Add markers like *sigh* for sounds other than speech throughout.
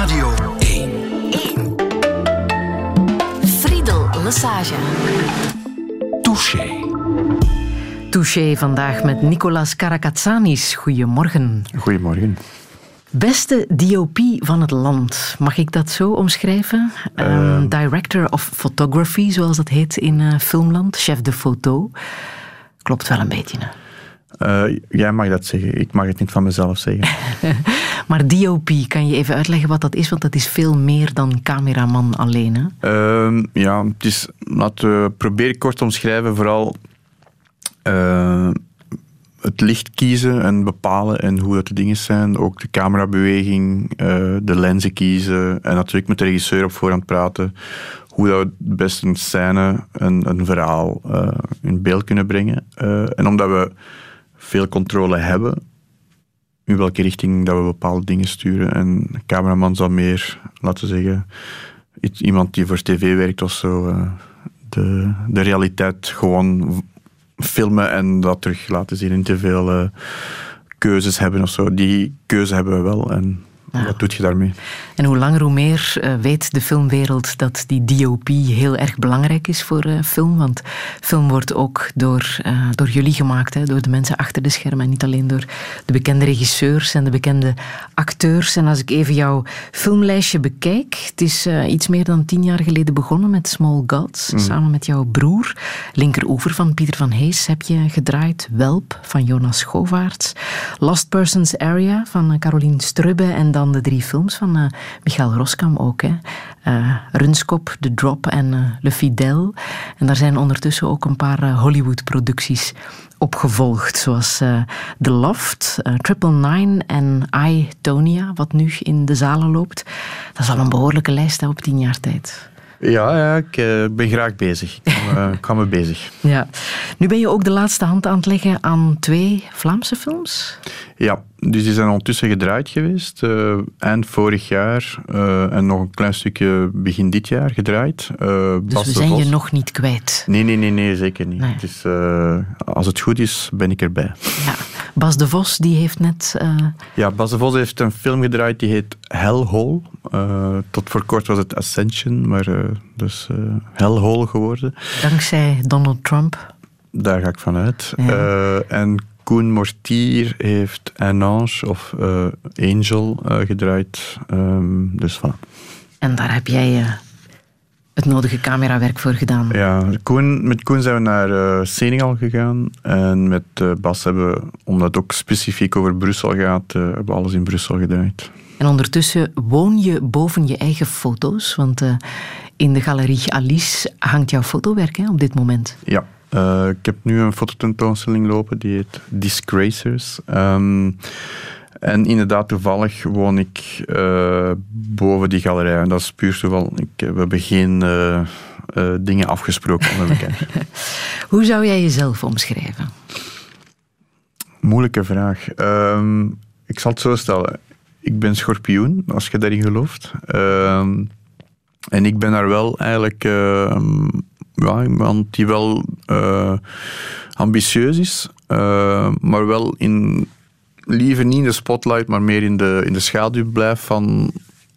Radio 1. 1. Friedel Lesage. Touché. Touché vandaag met Nicolas Karakatsanis. Goedemorgen. Goedemorgen. Beste DOP van het land, mag ik dat zo omschrijven? Um, director of Photography, zoals dat heet in uh, filmland, chef de foto. Klopt wel een beetje. Hè? Uh, jij mag dat zeggen, ik mag het niet van mezelf zeggen. *laughs* maar DOP, kan je even uitleggen wat dat is? Want dat is veel meer dan cameraman alleen. Hè? Uh, ja, het is, laten we proberen kort te omschrijven, vooral het licht kiezen en bepalen en hoe dat de dingen zijn. Ook de camerabeweging, de lenzen kiezen en natuurlijk met de regisseur op voorhand praten. Hoe dat we het best een scène, een, een verhaal in beeld kunnen brengen. en omdat we veel controle hebben in welke richting dat we bepaalde dingen sturen. En de cameraman zal meer, laten we zeggen, iemand die voor tv werkt of zo, de, de realiteit gewoon filmen en dat terug laten zien in te veel uh, keuzes hebben of zo. Die keuze hebben we wel en ja. wat doet je daarmee? En hoe langer hoe meer uh, weet de filmwereld dat die DOP heel erg belangrijk is voor uh, film. Want film wordt ook door, uh, door jullie gemaakt, hè, door de mensen achter de schermen. En niet alleen door de bekende regisseurs en de bekende acteurs. En als ik even jouw filmlijstje bekijk. Het is iets meer dan tien jaar geleden begonnen met Small Gods. Mm. Samen met jouw broer. Linkeroever van Pieter van Hees heb je gedraaid. Welp van Jonas Schovaerts. Last Persons Area van Caroline Strubbe. En dan de drie films van uh, Michael Roskam ook. Hè. Uh, Runskop, The Drop en uh, Le Fidel. En daar zijn ondertussen ook een paar Hollywood-producties opgevolgd. Zoals The Loft, Triple Nine en I, Tonia, wat nu in de zalen loopt. Dat is al een behoorlijke lijst hè, op tien jaar tijd. Ja, ja ik ben graag bezig. Ik kan me bezig. *laughs* Ja. Nu ben je ook de laatste hand aan het leggen aan twee Vlaamse films? Ja, dus die zijn ondertussen gedraaid geweest. Uh, eind vorig jaar en nog een klein stukje begin dit jaar gedraaid. dus Bas we zijn je nog niet kwijt? Nee, nee, nee, nee zeker niet. Nee. Het is, als het goed is, ben ik erbij. Ja. Bas de Vos, die heeft net... Ja, Bas de Vos heeft een film gedraaid die heet Hellhole. tot voor kort was het Ascension, maar dus uh, hellhole geworden. Dankzij Donald Trump? Daar ga ik vanuit. Ja. Uh, en Koen Mortier heeft Ange of uh, Angel gedraaid. Um, dus voilà. En daar heb jij het nodige camerawerk voor gedaan? Ja, Koen, met Koen zijn we naar Senegal gegaan. En met Bas hebben we, omdat het ook specifiek over Brussel gaat, hebben we alles in Brussel gedraaid. En ondertussen woon je boven je eigen foto's, want in de galerie Alice hangt jouw fotowerk hè, op dit moment. Ja, uh, ik heb nu een fototentoonstelling lopen die heet Disgracers. Um, en inderdaad, toevallig woon ik uh, boven die galerij. En dat is puur toeval. Ik, we hebben geen dingen afgesproken met elkaar. *laughs* Hoe zou jij jezelf omschrijven? Moeilijke vraag. Um, ik zal het zo stellen ik ben schorpioen, als je daarin gelooft. Uh, en ik ben daar wel eigenlijk ja, iemand die wel uh, ambitieus is, uh, maar wel in, liever niet in de spotlight, maar meer in de, in de schaduw blijft van,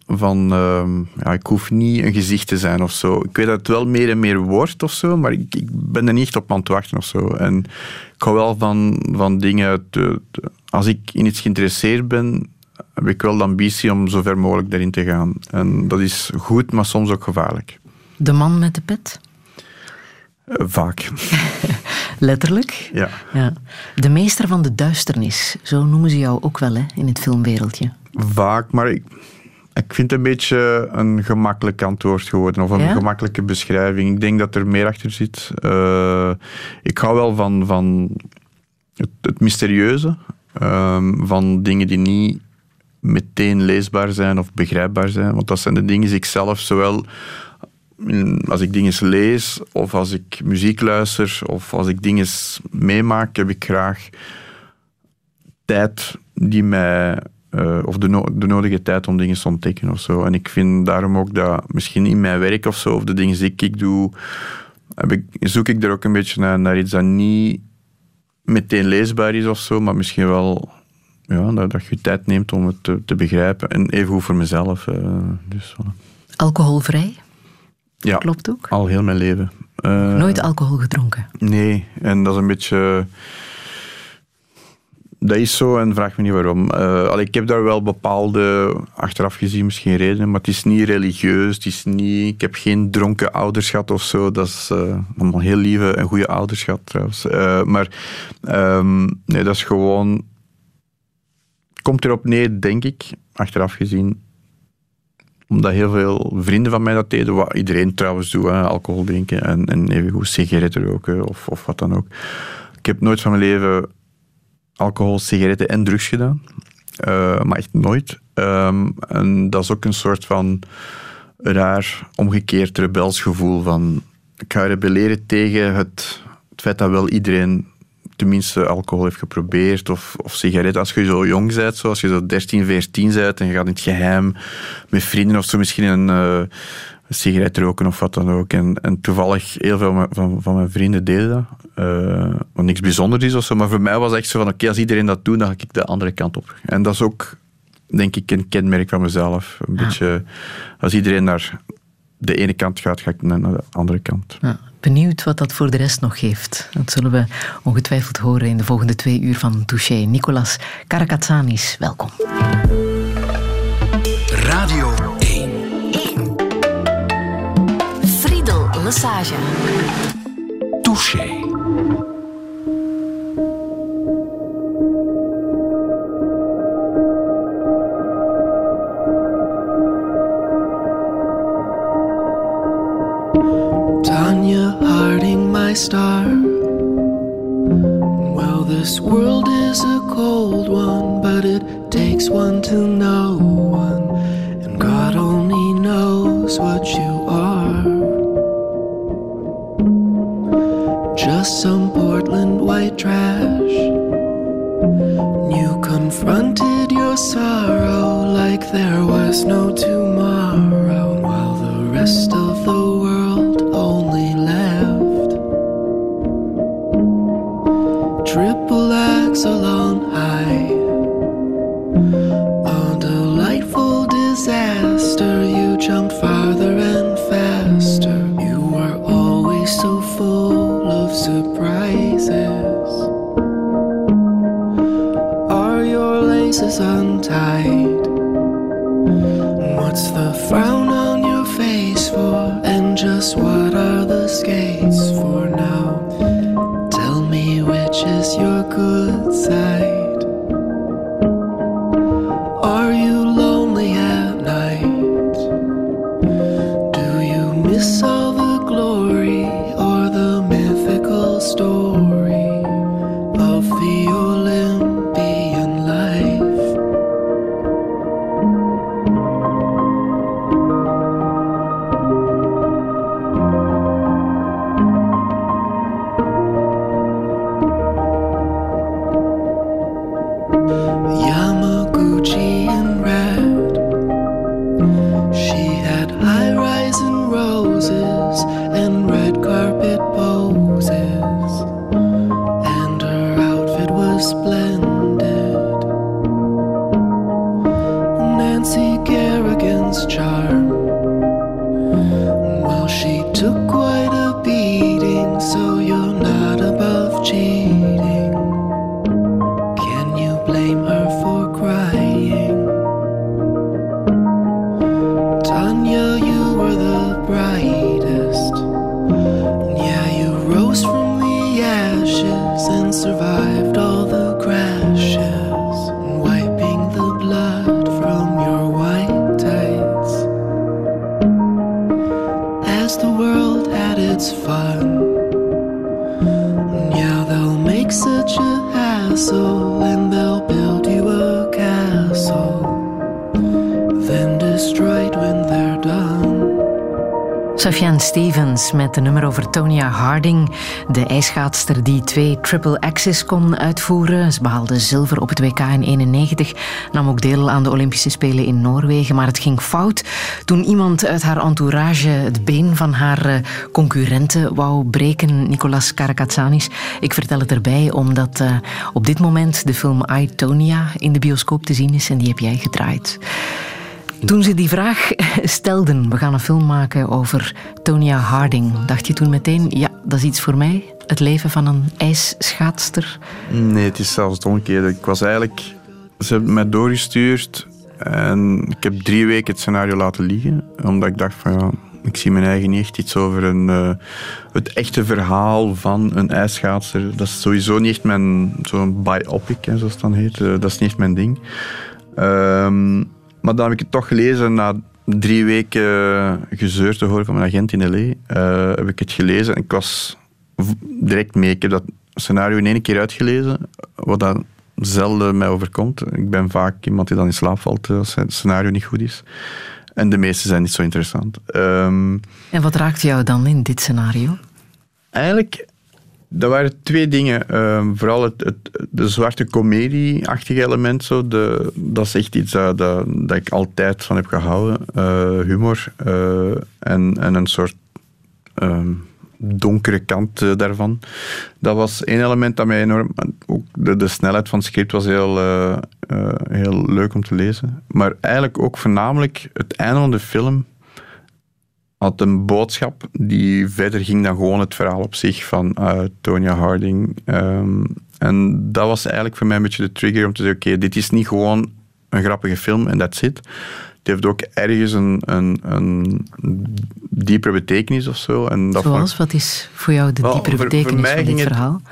van ehm, ja, ik hoef niet een gezicht te zijn of zo. Ik weet dat het wel meer en meer wordt of zo, maar ik, ik ben er niet op aan het wachten of zo. En ik hou wel van, van dingen, te, als ik in iets geïnteresseerd ben, heb ik wel de ambitie om zo ver mogelijk daarin te gaan. En dat is goed, maar soms ook gevaarlijk. De man met de pet? Uh, vaak. *laughs* Letterlijk? Ja. ja. De meester van de duisternis, zo noemen ze jou ook wel hè, in het filmwereldje. Vaak, maar ik, ik vind het een beetje een gemakkelijk antwoord geworden, of een ja? gemakkelijke beschrijving. Ik denk dat er meer achter zit. Uh, ik hou wel van, van het, het mysterieuze, um, van dingen die niet meteen leesbaar zijn of begrijpbaar zijn. Want dat zijn de dingen die ik zelf zowel als ik dingen lees of als ik muziek luister of als ik dingen meemaak, heb ik graag tijd die mij, uh, of de, de, nodige tijd om dingen te ontdekken of zo. En ik vind daarom ook dat misschien in mijn werk of zo, of de dingen die ik doe, ik, zoek ik er ook een beetje naar, naar iets dat niet meteen leesbaar is of zo, maar misschien wel ja, dat, je tijd neemt om het te, te begrijpen. En even goed voor mezelf. Uh, dus, Alcoholvrij? Ja. Klopt ook? Al heel mijn leven. Uh, Nooit alcohol gedronken? Nee, en dat is een beetje dat is zo en vraag me niet waarom. Uh, ik heb daar wel bepaalde, achteraf gezien misschien redenen, maar het is niet religieus. Het is niet, ik heb geen dronken ouders gehad of zo. Dat is uh, allemaal heel lieve en goede ouders gehad trouwens. Uh, maar um, nee, dat is gewoon... Komt erop neer, denk ik, achteraf gezien, omdat heel veel vrienden van mij dat deden, wat iedereen trouwens doet, hè, alcohol drinken en, en even goed sigaretten roken of, of wat dan ook. Ik heb nooit van mijn leven alcohol, sigaretten en drugs gedaan. Uh, maar echt nooit. Um, en dat is ook een soort van raar omgekeerd rebels gevoel van ik ga rebelleren tegen het, het feit dat wel iedereen tenminste alcohol heeft geprobeerd of, of sigaretten. Als je zo jong bent, zoals je zo 13, 14 bent en je gaat in het geheim met vrienden of zo misschien een, uh, sigaret roken of wat dan ook. En, en toevallig heel veel van, van mijn vrienden deden dat. Uh, wat niks bijzonders is of zo. Maar voor mij was het echt zo van, oké, als iedereen dat doet, dan ga ik de andere kant op. En dat is ook, denk ik, een kenmerk van mezelf. Een beetje, als iedereen naar de ene kant gaat, ga ik naar de andere kant. Ja, benieuwd wat dat voor de rest nog geeft. Dat zullen we ongetwijfeld horen in de volgende twee uur van Touché. Nicolas Karakatsanis, welkom. Radio 1. 1. Friedel Lassage. Touché. Die twee triple axes kon uitvoeren. Ze behaalde zilver op het WK in 91, nam ook deel aan de Olympische Spelen in Noorwegen, maar het ging fout toen iemand uit haar entourage het been van haar eh, concurrenten wou breken, Nicolas Karakatsanis. Ik vertel het erbij omdat uh, op dit moment de film I, Tonya in de bioscoop te zien is en die heb jij gedraaid. Toen ze die vraag *laughs* stelden, we gaan een film maken over Tonya Harding, dacht je toen meteen, ja, dat is iets voor mij? Het leven van een ijsschaatster? Nee, het is zelfs het omgekeerde. Ik was eigenlijk... Ze hebben mij doorgestuurd en ik heb drie weken het scenario laten liggen, omdat ik dacht van ja, ik zie mijn eigen niet echt iets over een, uh, het echte verhaal van een ijsschaatser. Dat is sowieso niet echt mijn zo'n biopic, zoals het dan heet. Uh, dat is niet echt mijn ding. Um, maar dan heb ik het toch gelezen na drie weken gezeur te horen van mijn agent in L.A. Uh, heb ik het gelezen en ik was direct mee. Ik heb dat scenario in één keer uitgelezen, wat dan zelden mij overkomt. Ik ben vaak iemand die dan in slaap valt als het scenario niet goed is. En de meeste zijn niet zo interessant. Um, en wat raakt jou dan in dit scenario? Eigenlijk dat waren twee dingen. Uh, vooral het, het, de zwarte comedie-achtige element. Zo. De, dat is echt iets dat, dat, dat ik altijd van heb gehouden. Uh, humor uh, en, en een soort ehm, donkere kant eh, daarvan. Dat was één element dat mij enorm... Ook de, snelheid van het script was heel, heel leuk om te lezen. Maar eigenlijk ook voornamelijk het einde van de film had een boodschap die verder ging dan gewoon het verhaal op zich van uh, Tonya Harding. Um, en dat was eigenlijk voor mij een beetje de trigger om te zeggen, oké, dit is niet gewoon een grappige film en that's it. Het heeft ook ergens een, een, een diepere betekenis of zo. En dat Zoals? Wat is voor jou de diepere betekenis van dit verhaal?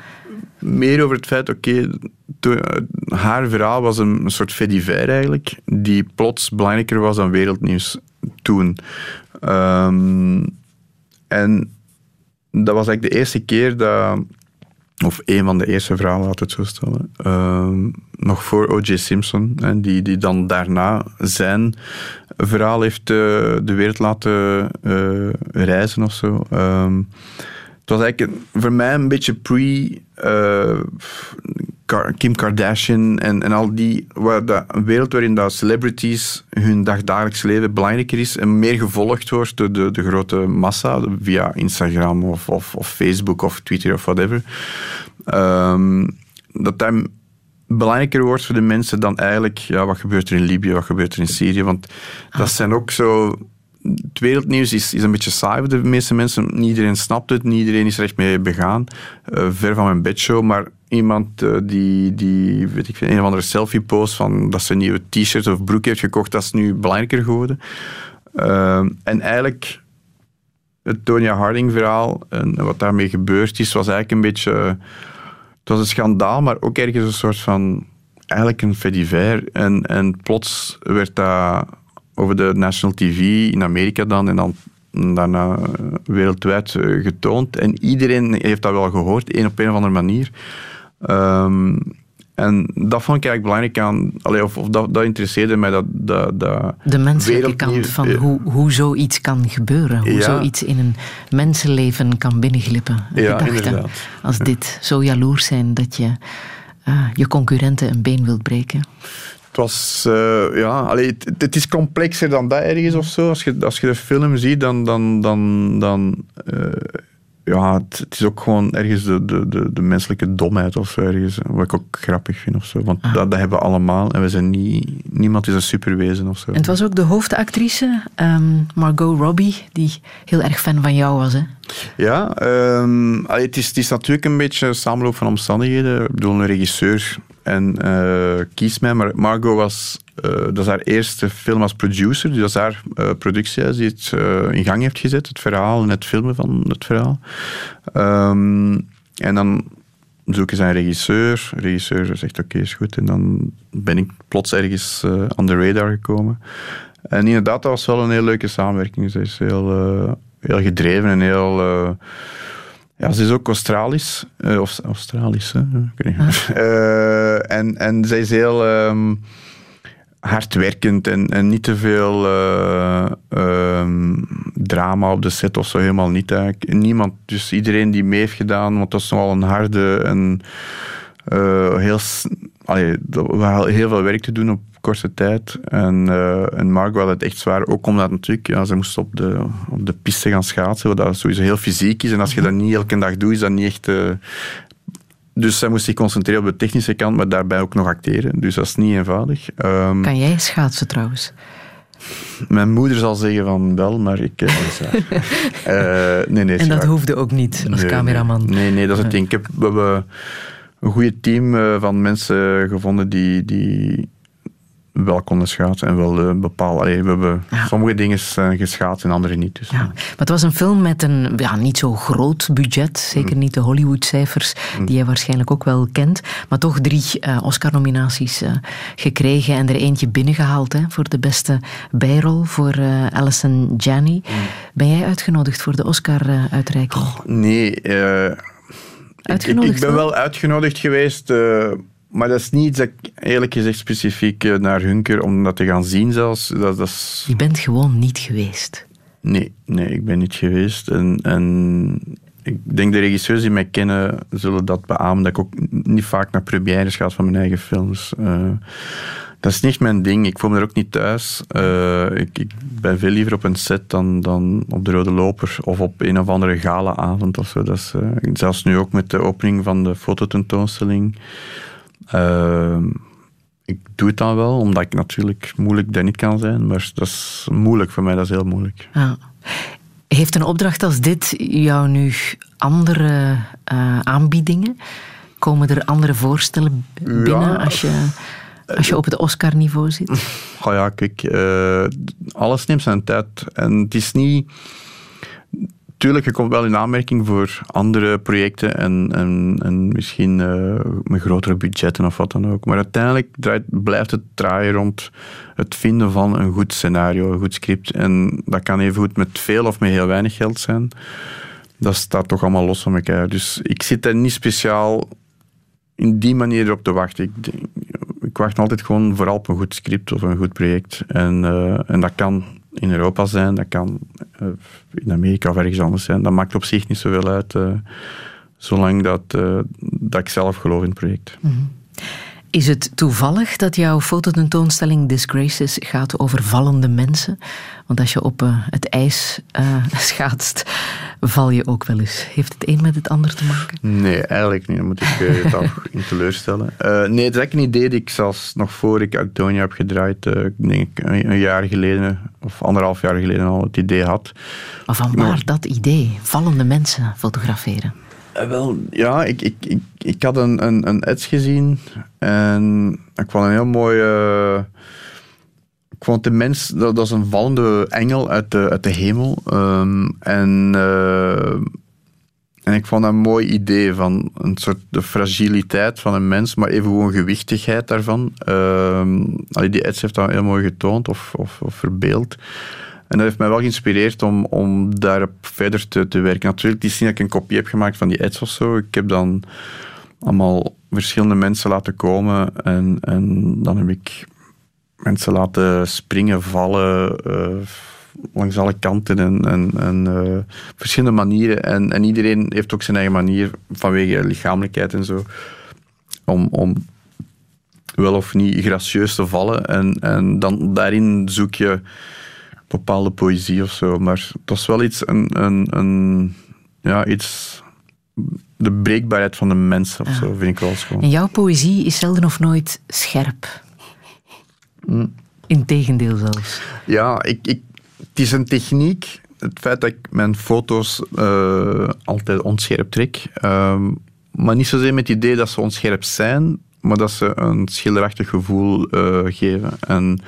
meer over het feit, oké, okay, haar verhaal was een, een soort fait eigenlijk, die plots belangrijker was dan wereldnieuws toen. Um, en dat was eigenlijk de eerste keer dat, of een van de eerste verhalen, laat het zo stellen, um, nog voor O.J. Simpson, hè, die, die dan daarna zijn verhaal heeft uh, de wereld laten uh, reizen of zo. Um, het was eigenlijk voor mij een beetje pre uh, Kim Kardashian en, en al die, waar dat, een wereld waarin dat celebrities hun dagdagelijks leven belangrijker is en meer gevolgd wordt door de, de grote massa via Instagram of, of, of Facebook of Twitter of whatever. Um, dat dat belangrijker wordt voor de mensen dan eigenlijk, ja, wat gebeurt er in Libië, wat gebeurt er in Syrië, want dat ah. zijn ook zo het wereldnieuws is, is een beetje saai voor de meeste mensen. Niet iedereen snapt het, niet iedereen is er echt mee begaan. Uh, ver van mijn bedshow, maar iemand uh, die, die, weet ik, een of andere selfie post van dat ze een nieuwe t-shirt of broek heeft gekocht, dat is nu belangrijker geworden. Uh, en eigenlijk het Tonya Harding verhaal en wat daarmee gebeurd is, was eigenlijk een beetje... Het was een schandaal, maar ook ergens een soort van... Eigenlijk een fait En, en plots werd dat over de national TV in Amerika dan en dan daarna wereldwijd eh, getoond. En iedereen heeft dat wel gehoord, op een of andere manier. Um, en dat vond ik eigenlijk belangrijk aan, allee, of, of dat, dat, interesseerde mij. Dat, dat, dat de menselijke kant van uh, hoe, hoe zoiets kan gebeuren. Hoe ja. zoiets in een mensenleven kan binnenglippen. Ja, inderdaad. Als dit zo jaloers zijn dat je uh, je concurrenten een been wilt breken. Het was, uh, ja, allee, het, het, is complexer dan dat ergens of zo. Als je, als je de film ziet, dan, dan, dan, dan ja, het, is ook gewoon ergens de, de, de, de, menselijke domheid of zo ergens, wat ik ook grappig vind of zo. Want ah. dat, dat, hebben we allemaal en we zijn niet, niemand is een superwezen of zo. En het was ook de hoofdactrice, um, Margot Robbie, die heel erg fan van jou was, hè? Ja, um, allee, het, is, het is natuurlijk een beetje een samenloop van omstandigheden. Ik bedoel, een regisseur en uh, kies mij. Maar Margot was, uh, dat is haar eerste film als producer. Dus dat is haar uh, productiehuis die het in gang heeft gezet. Het verhaal en het filmen van het verhaal. Um, en dan zoeken ze een regisseur. De regisseur zegt oké, okay, is goed. En dan ben ik plots ergens aan de radar gekomen. En inderdaad, dat was wel een heel leuke samenwerking. Ze is heel, heel gedreven en heel ja, ze is ook Australisch. Of Australisch, hè? Uh, *laughs* en, en zij is heel... Um, hardwerkend en, en niet te veel eh, ehm, drama op de set of zo, helemaal niet eigenlijk. Niemand, dus iedereen die mee heeft gedaan, want dat is nogal een harde en eh, heel, allee, heel veel werk te doen op korte tijd. En, eh en Mark had het echt zwaar, ook omdat natuurlijk, ja, ze moest op de, op de piste gaan schaatsen, wat dat sowieso heel fysiek is. En als je dat niet elke dag doet, is dat niet echt... dus zij moest zich concentreren op de technische kant, maar daarbij ook nog acteren. Dus dat is niet eenvoudig. Ehm, Kan jij schaatsen trouwens? mijn moeder zal zeggen van wel, maar ik... eh, niet *laughs* zo. Eh, nee, nee, En dat hoefde ook niet als Nee, cameraman. Nee, nee, dat is het ding. Ik heb, we hebben een goede team eh, van mensen gevonden die, die wel konden schaatsen en wel eh, bepaald. Allee, we hebben Ja. sommige dingen zijn geschaatst en andere niet. Dus, Ja, maar het was een film met een ja, niet zo groot budget. Zeker niet de Hollywood-cijfers, die je waarschijnlijk ook wel kent. Maar toch drie eh, Oscar-nominaties eh, gekregen en er eentje binnengehaald hè, voor de beste bijrol voor eh Alison Janney. Ben jij uitgenodigd voor de Oscar-uitreiking? Nee, eh, ik, ik, ben wel? uitgenodigd geweest, eh, maar dat is niet dat ik eerlijk gezegd specifiek eh, naar hunker om dat te gaan zien zelfs. Dat, dat is, Je bent gewoon niet geweest. Nee, nee, ik ben niet geweest. En, en ik denk de regisseurs die mij kennen zullen dat beamen. Dat ik ook niet vaak naar premières ga van mijn eigen films. Eh, dat is niet mijn ding. Ik voel me er ook niet thuis. Eh, ik, ik ben veel liever op een set dan, dan op de Rode Loper of op een of andere galaavond of zo. Dat is, zelfs nu ook met de opening van de fototentoonstelling. Eh, ik doe het dan wel, omdat ik natuurlijk moeilijk daar niet kan zijn. Maar dat is moeilijk voor mij, dat is heel moeilijk. Ja. Heeft een opdracht als dit jou nu andere eh, aanbiedingen? Komen er andere voorstellen binnen Ja. als, je, als je op het Oscar-niveau zit? *laughs* Oh ja, kijk, eh, alles neemt zijn tijd. En het is niet... Tuurlijk, je komt wel in aanmerking voor andere projecten en, en, en misschien eh, met grotere budgetten of wat dan ook. Maar uiteindelijk draait, blijft het draaien rond het vinden van een goed scenario, een goed script. En dat kan even goed met veel of met heel weinig geld zijn. Dat staat toch allemaal los van elkaar. Dus ik zit er niet speciaal in die manier op te wachten. Ik, ik wacht altijd gewoon vooral op een goed script of een goed project. En, eh, en dat kan in Europa zijn, dat kan eh, in Amerika of ergens anders zijn. Dat maakt op zich niet zoveel uit, eh, zolang dat, eh, dat ik zelf geloof in het project. Is het toevallig dat jouw fototentoonstelling Disgraces gaat over vallende mensen? Want als je op eh, het ijs eh, *laughs* schaatst, val je ook wel eens. Heeft het een met het ander te maken? Nee, eigenlijk niet. Dan moet ik je toch *laughs* in teleurstellen. Eh, nee, het is eigenlijk een idee die ik zelfs nog voor ik Antonia heb gedraaid, eh, ik denk een, een jaar geleden, of anderhalf jaar geleden al, het idee had. Maar van waar dat idee? Vallende mensen fotograferen. Eh, wel, ja, ik, ik, ik, ik had een, een, een ads gezien en ik vond een heel mooi. eh, ik vond de mens, dat, dat is een vallende engel uit de, uit de hemel. Ehm, en, eh, en ik vond dat een mooi idee van een soort de fragiliteit van een mens, maar even gewoon gewichtigheid daarvan. Allee, die ads heeft dat heel mooi getoond of, of, of verbeeld. En dat heeft mij wel geïnspireerd om, om daarop verder te, te werken. Natuurlijk, is niet dat ik een kopie heb gemaakt van die ads of zo. Ik heb dan allemaal verschillende mensen laten komen en, en dan heb ik mensen laten springen, vallen, eh, langs alle kanten en, en, en eh, verschillende manieren. En, en iedereen heeft ook zijn eigen manier vanwege lichamelijkheid en zo om, om wel of niet gracieus te vallen. En, en dan daarin zoek je bepaalde poëzie of zo. Maar het was wel iets, een, een, een, ja, iets, de breekbaarheid van de mens of zo, vind ik wel schoon. En jouw poëzie is zelden of nooit scherp. Mm. Integendeel zelfs. Ja, ik, ik, het is een techniek. Het feit dat ik mijn foto's eh, altijd onscherp trek. ehm, maar niet zozeer met het idee dat ze onscherp zijn, maar dat ze een schilderachtig gevoel eh, geven. En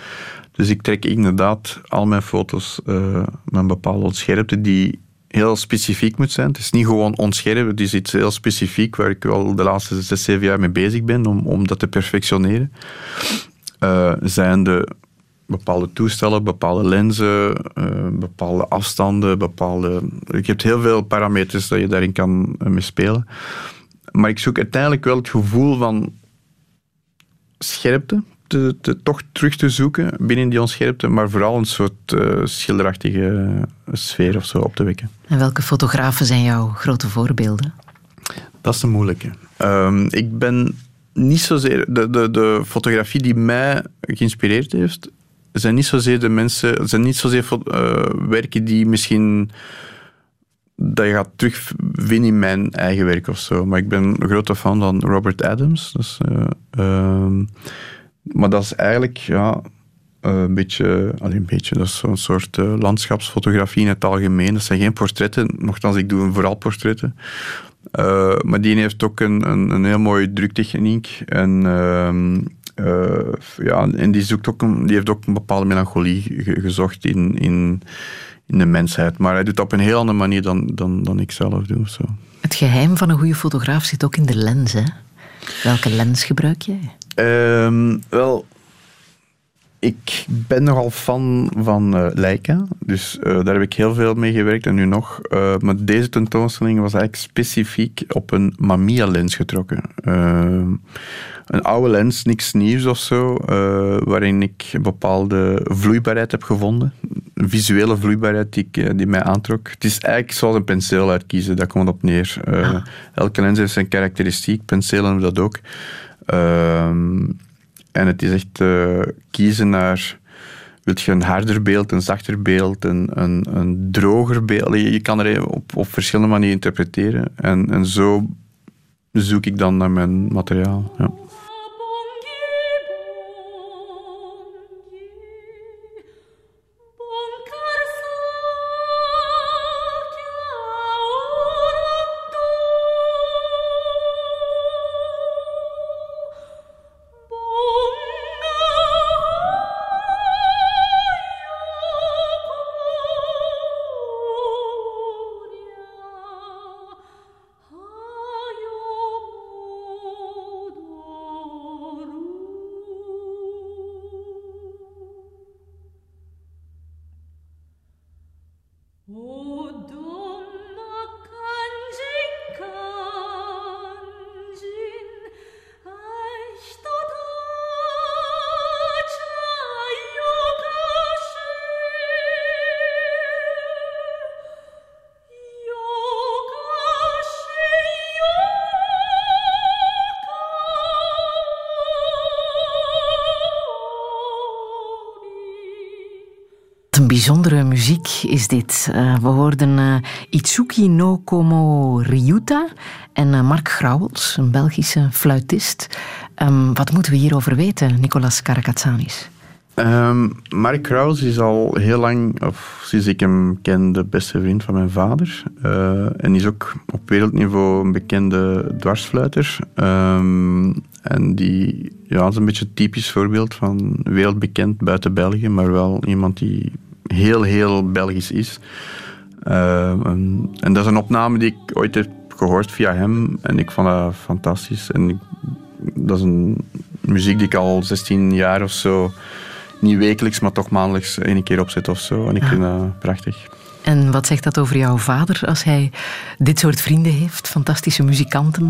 dus ik trek inderdaad al mijn foto's eh, met een bepaalde onscherpte die heel specifiek moet zijn. Het is niet gewoon onscherp, het is iets heel specifiek waar ik wel de laatste zes, zeven jaar mee bezig ben om, om dat te perfectioneren. Eh, zijn de bepaalde toestellen, bepaalde lenzen, eh, bepaalde afstanden, bepaalde... Je hebt heel veel parameters dat je daarin kan mee spelen. Maar ik zoek uiteindelijk wel het gevoel van scherpte, te, te- toch terug te zoeken binnen die onscherpte, maar vooral een soort eh, schilderachtige sfeer of zo op te wekken. En welke fotografen zijn jouw grote voorbeelden? Dat is een moeilijke. Ehm, ik ben niet zozeer... De, de, de fotografie die mij geïnspireerd heeft, zijn niet zozeer de mensen... zijn niet zozeer eh, werken die misschien... dat je gaat terugvinden in mijn eigen werk of zo. Maar ik ben een grote fan van Robert Adams. Dus, eh, ehm, maar dat is eigenlijk... Ja, eh, een beetje, alleen een beetje, dat is zo'n soort eh, landschapsfotografie in het algemeen. Dat zijn geen portretten, nogthans, ik doe vooral portretten. Eh, maar die heeft ook een, een, een heel mooie druktechniek. En, ehm, eh, ja, en die, zoekt ook die heeft ook een bepaalde melancholie ge- gezocht in, in, in de mensheid. Maar hij doet dat op een heel andere manier dan, dan, dan ik zelf doe. Zo. Het geheim van een goede fotograaf zit ook in de lens. Hè? Welke lens gebruik jij? Ehm, wel, ik ben nogal fan van Leica. Dus eh, daar heb ik heel veel mee gewerkt en nu nog. Eh, maar deze tentoonstelling was eigenlijk specifiek op een Mamiya-lens getrokken. Ehm, een oude lens, niks nieuws of zo, waarin ik een bepaalde vloeibaarheid heb gevonden. Een visuele vloeibaarheid die, ik, die mij aantrok. Het is eigenlijk zoals een penseel uitkiezen, daar komt het op neer. Eh, Elke lens heeft zijn karakteristiek, penselen hebben dat ook. Ehm, en het is echt eh, kiezen naar... Wilt je een harder beeld, een zachter beeld, een, een, een droger beeld? Je je kan er op, op verschillende manieren interpreteren. En, en zo zoek ik dan naar mijn materiaal. Ja. Muziek is dit. Eh, we hoorden eh, Itsuki no Komo Ryuta en eh, Mark Grauwels, een Belgische fluitist. Ehm, wat moeten we hierover weten, Nicolas Karakatsanis? Ehm, Mark Kraus is al heel lang, of sinds ik hem ken, de beste vriend van mijn vader. En is ook op wereldniveau een bekende dwarsfluiter. Ehm, en die ja, is een beetje een typisch voorbeeld van wereldbekend buiten België, maar wel iemand die heel, heel Belgisch is. Ehm, en, en dat is een opname die ik ooit heb gehoord via hem en ik vond dat fantastisch. En ik- dat is een muziek die ik al 16 jaar of zo niet wekelijks, maar toch maandelijks één keer opzet of zo. En ik vind dat prachtig. En wat zegt dat over jouw vader als hij dit soort vrienden heeft? Fantastische muzikanten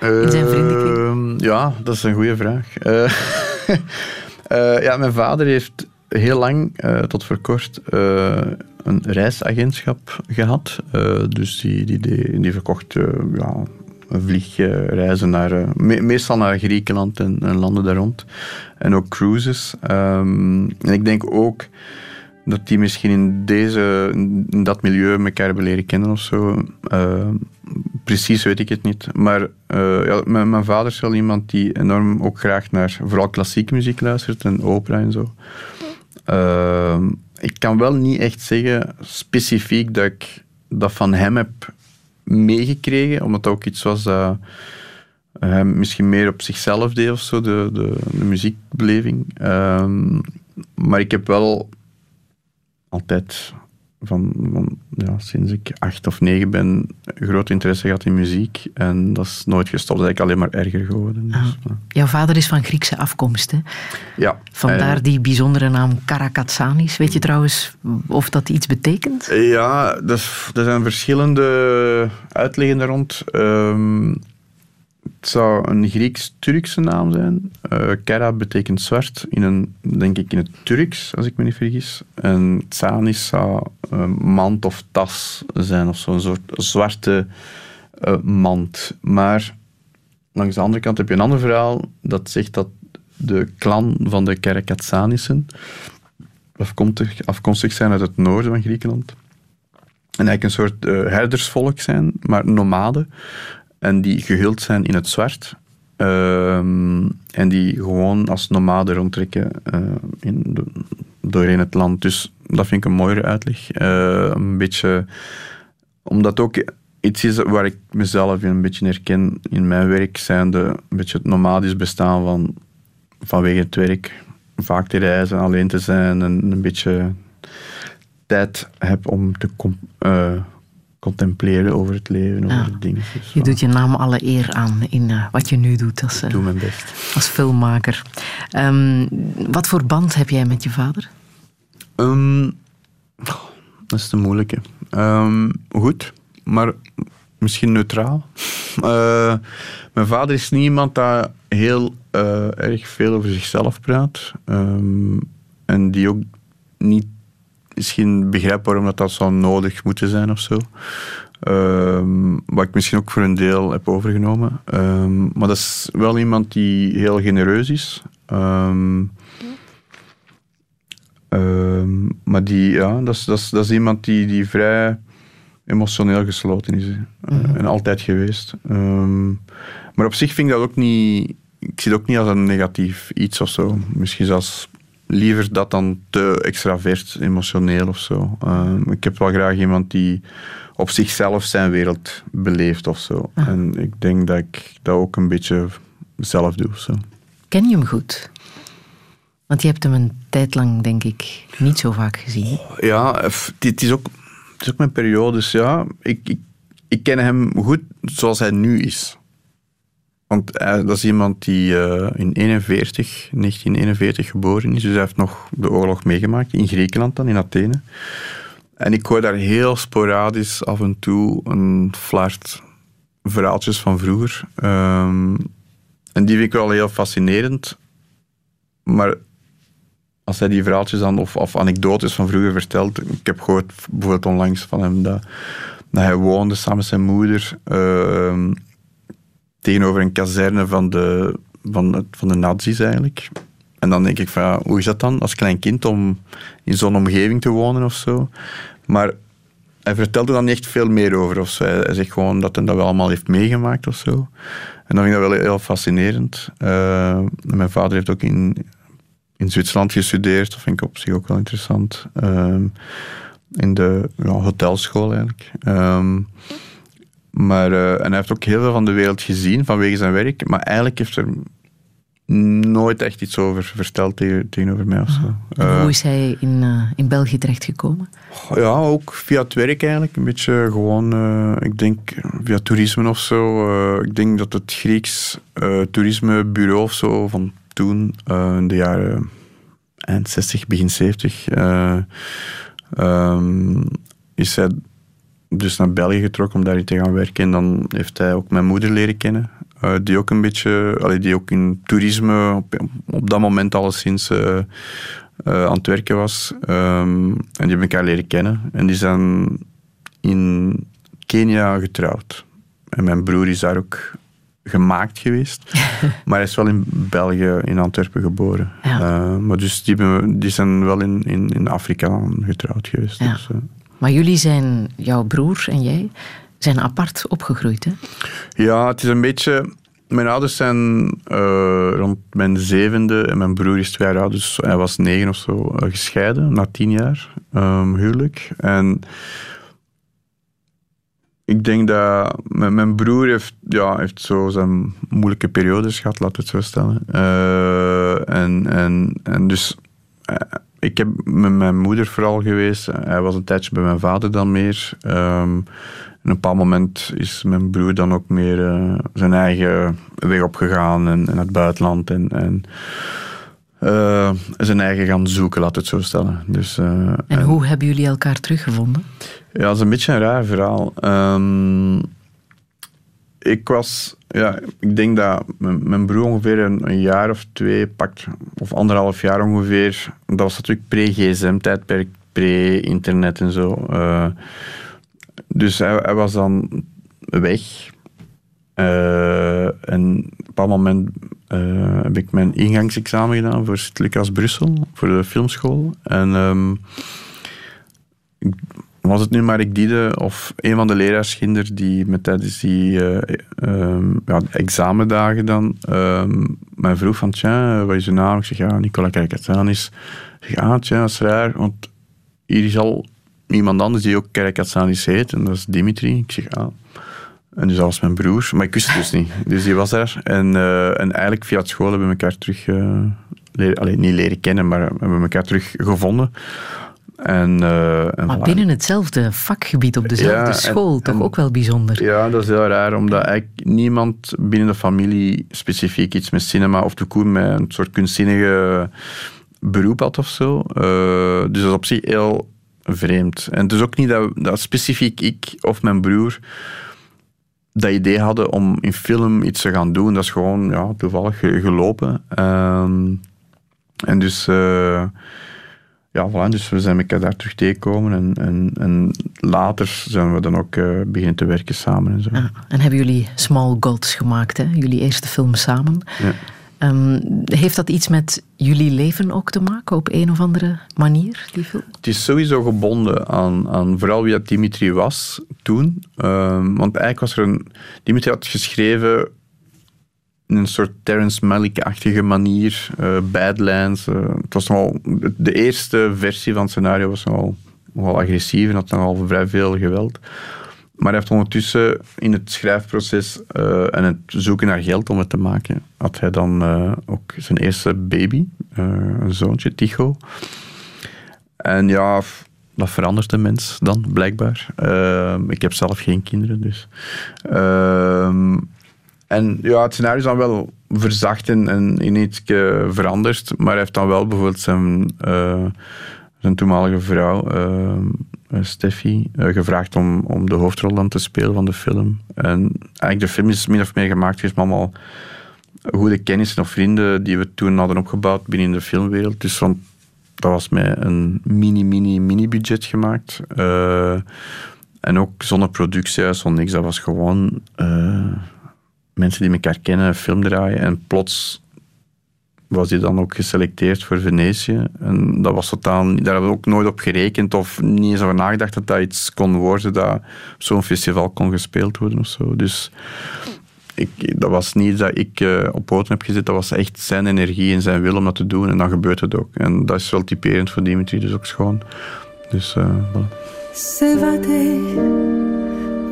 eh, in zijn vriendenkring? Ehm, ja, dat is een goede vraag. Eh, *laughs* eh, ja, mijn vader heeft heel lang, eh, tot voor kort, eh, een reisagentschap gehad. Eh, dus die, die, die, die verkocht ja, vliegreizen naar, me- meestal naar Griekenland en, en landen daar rond. En ook cruises. Ehm, en ik denk ook dat die misschien in, deze, in dat milieu elkaar hebben leren kennen of zo. Ehm, precies weet ik het niet. Maar ja, mijn, mijn vader is wel iemand die enorm ook graag naar vooral klassieke muziek luistert en opera en zo. Ehm, ik kan wel niet echt zeggen specifiek dat ik dat van hem heb meegekregen, omdat dat ook iets was dat hij misschien meer op zichzelf deed of zo, de, de, de muziekbeleving. Ehm, maar ik heb wel altijd van, van ja, sinds ik acht of negen ben groot interesse gehad in muziek en dat is nooit gestopt. Dat is eigenlijk alleen maar erger geworden. Dus, Ah. ja. Jouw vader is van Griekse afkomst, hè? ja. Vandaar Eh, die bijzondere naam Karakatsanis. Weet je trouwens of dat iets betekent? Ja, is- er zijn verschillende uitleggen daar rond. Ehm, het zou een Grieks-Turkse naam zijn. Eh Kera betekent zwart, in een, denk ik in het Turks, als ik me niet vergis. En Tsanis zou mand of tas zijn, of zo'n soort zwarte eh, mand. Maar langs de andere kant heb je een ander verhaal dat zegt dat de clan van de Kerekatsanissen afkomstig, zijn uit het noorden van Griekenland. En eigenlijk een soort eh, herdersvolk zijn, maar nomaden. En die gehuld zijn in het zwart. Ehm, en die gewoon als nomaden rondtrekken eh, in doorheen het land. Dus dat vind ik een mooiere uitleg. Eh, een beetje, omdat ook iets is waar ik mezelf een beetje herken in mijn werk, zijn de, een beetje het nomadisch bestaan van vanwege het werk vaak te reizen, alleen te zijn en een beetje tijd heb om te eh, contempleren over het leven, over Ah. dingen. Dus, Je doet je naam alle eer aan in eh, wat je nu doet als, doe mijn best. als filmmaker. Ehm, wat voor band heb jij met je vader? Ehm, dat is de moeilijke. Ehm, goed, maar misschien neutraal. *laughs* Eh, mijn vader is niet iemand dat heel eh, erg veel over zichzelf praat. Ehm, en die ook niet misschien begrijpt waarom dat, dat zou nodig moeten zijn of zo. Wat ik misschien ook voor een deel heb overgenomen. Maar dat is wel iemand die heel genereus is. Ehm, maar die, ja, dat is, dat is, dat is iemand die, die vrij emotioneel gesloten is. Eh, En altijd geweest. Ehm, maar op zich vind ik dat ook niet... Ik zie het ook niet als een negatief iets of zo. Misschien zelfs liever dat dan te extravert, emotioneel of zo. Ehm, ik heb wel graag iemand die op zichzelf zijn wereld beleeft of zo. En ik denk dat ik dat ook een beetje zelf doe. Zo. Ken je hem goed? Want je hebt hem een tijd lang, denk ik, niet zo vaak gezien. Ja, het is ook, het is ook mijn periodes. Ja, ik, ik, ik ken hem goed zoals hij nu is. Want hij, dat is iemand die eh, in 41, 1941 geboren is. Dus hij heeft nog de oorlog meegemaakt. In Griekenland dan, in Athene. En ik hoor daar heel sporadisch af en toe een flart verhaaltjes van vroeger. Ehm, en die vind ik wel heel fascinerend. Maar als hij die verhaaltjes dan, of, of anekdotes van vroeger vertelt. Ik heb gehoord bijvoorbeeld onlangs van hem dat, dat hij woonde samen met zijn moeder ehm, tegenover een kazerne van de, van, het- van de nazi's eigenlijk. En dan denk ik van, hoe is dat dan als klein kind om in zo'n omgeving te wonen of zo? Maar hij vertelde dan niet echt veel meer over of zo. Hij, zegt gewoon dat hij dat wel allemaal heeft meegemaakt of zo. En dan vind ik dat wel heel fascinerend. Eh, en mijn vader heeft ook in, in Zwitserland gestudeerd. Dat vind ik op zich ook wel interessant. Ehm, in de ja, hotelschool eigenlijk. Ehm, maar, eh, en hij heeft ook heel veel van de wereld gezien vanwege zijn werk. Maar eigenlijk heeft er nooit echt iets over verteld tegen, tegenover mij of zo. Eh, hoe is hij in, eh, in België terechtgekomen? ja, ook via het werk eigenlijk. Een beetje gewoon, eh, ik denk via toerisme of zo. Eh, ik denk dat het Grieks eh, toerismebureau of zo van toen, eh, in de jaren eind 60, begin 70, eh, ehm, is hij dus naar België getrokken om daar te gaan werken. En dan heeft hij ook mijn moeder leren kennen. eh, die ook een beetje, allee, die ook in toerisme op, op dat moment alleszins eh, eh, aan het werken was. Ehm, en die hebben elkaar leren kennen. En die zijn in Kenia getrouwd. En mijn broer is daar ook gemaakt geweest. *laughs* maar hij is wel in België, in Antwerpen geboren. Ja. Eh, maar dus die, die zijn wel in, in, in Afrika getrouwd geweest. Ja. Dus, eh, Maar jullie zijn, jouw broer en jij, zijn apart opgegroeid, hè? Ja, het is een beetje. Mijn ouders zijn eh, rond mijn zevende en mijn broer is twee jaar oud, dus hij was negen of zo gescheiden na tien jaar ehm, huwelijk. En ik denk dat mijn, broer heeft, ja, heeft zo zijn moeilijke periodes gehad, laten we het zo stellen. Eh, en, en, en dus eh, ik heb met mijn moeder vooral geweest. Hij was een tijdje bij mijn vader dan meer. Ehm, en op een bepaald moment is mijn broer dan ook meer eh, zijn eigen weg opgegaan en, en naar het buitenland. En, en zijn eigen gaan zoeken, laat het zo stellen. Dus, En hoe hebben jullie elkaar teruggevonden? Ja, dat is een beetje een raar verhaal. Ehm, ik was, ja, ik denk dat mijn, broer ongeveer een, jaar of twee pakt, of anderhalf jaar ongeveer. Dat was natuurlijk pre-gsm-tijdperk, pre-internet en zo. Eh, dus hij, was dan weg. Eh, en op een moment eh, heb ik mijn ingangsexamen gedaan voor Sint-Lucas Brussel, voor de filmschool. En ik- was het nu maar ik diede of een van de leraarskinderen die met tijdens die eh, ehm, ja, examendagen dan ehm, mij vroeg van, tja, wat is je naam? Ik zeg, ja, Nicola Kerkatsanis. Ik zeg, ah, tja, dat is raar, want hier is al iemand anders die ook Kerkatsanis heet, en dat is Dimitri. Ik zeg, ah. En dus dat was mijn broer, maar ik wist het dus niet. Dus die was daar. En, eh, en eigenlijk via het school hebben we elkaar terug, eh, leren, allee, niet leren kennen, maar hebben we elkaar terug gevonden. En, eh, en Maar binnen hetzelfde vakgebied op dezelfde Ja, en- school, toch en- ook wel bijzonder. Ja, dat is heel raar, omdat eigenlijk niemand binnen de familie specifiek iets met cinema of de koer met een soort kunstzinnige beroep had of zo. Eh, dus dat is op zich heel vreemd. En het is ook niet dat, dat specifiek ik of mijn broer dat idee hadden om in film iets te gaan doen. Dat is gewoon ja, toevallig ge- gelopen. Ehm, en dus... ja, voilà, dus we zijn elkaar daar terug tegengekomen en, en, en later zijn we dan ook eh, beginnen te werken samen en zo. Ja, en hebben jullie Small Gods gemaakt, hè? jullie eerste film samen. Ja. Ehm, heeft dat iets met jullie leven ook te maken op een of andere manier, die film? Het is sowieso gebonden aan, aan vooral wie dat Dimitri was toen. Ehm, want eigenlijk was er een... Dimitri had geschreven in een soort Terrence Malick-achtige manier. eh, Badlands. eh, het was nogal... De, de eerste versie van het scenario was nogal, nogal agressief en had nogal vrij veel geweld. Maar hij heeft ondertussen in het schrijfproces eh, en het zoeken naar geld om het te maken, had hij dan ook zijn eerste baby, een zoontje, Tycho. En ja, dat verandert een mens dan, blijkbaar. Ehm, ik heb zelf geen kinderen, dus. En ja, het scenario is dan wel verzacht en, in iets eh, veranderd, maar hij heeft dan wel bijvoorbeeld zijn, eh, zijn toenmalige vrouw, eh, Steffi, gevraagd om, om de hoofdrol dan te spelen van de film. En eigenlijk de film is min of meer gemaakt met allemaal goede kennissen of vrienden die we toen hadden opgebouwd binnen de filmwereld. Dus van, dat was met een mini, mini, mini budget gemaakt. En ook zonder productiehuis, zonder niks. Dat was gewoon mensen die elkaar kennen, film draaien. En plots was hij dan ook geselecteerd voor Venetië. En dat was totaal, daar hebben we ook nooit op gerekend of niet eens over nagedacht dat dat iets kon worden dat op zo'n festival kon gespeeld worden of zo. Dus ik, dat was niet dat ik eh, op poten heb gezet, dat was echt zijn energie en zijn wil om dat te doen. En dan gebeurt het ook. En dat is wel typerend voor Dimitri, dus ook schoon. Dus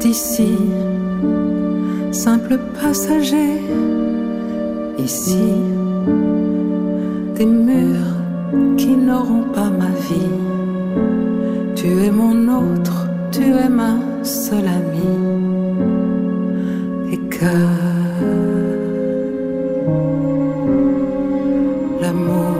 voilà. Simple passager, ici, des murs qui n'auront pas ma vie. Tu es mon autre, tu es ma seule amie, et que l'amour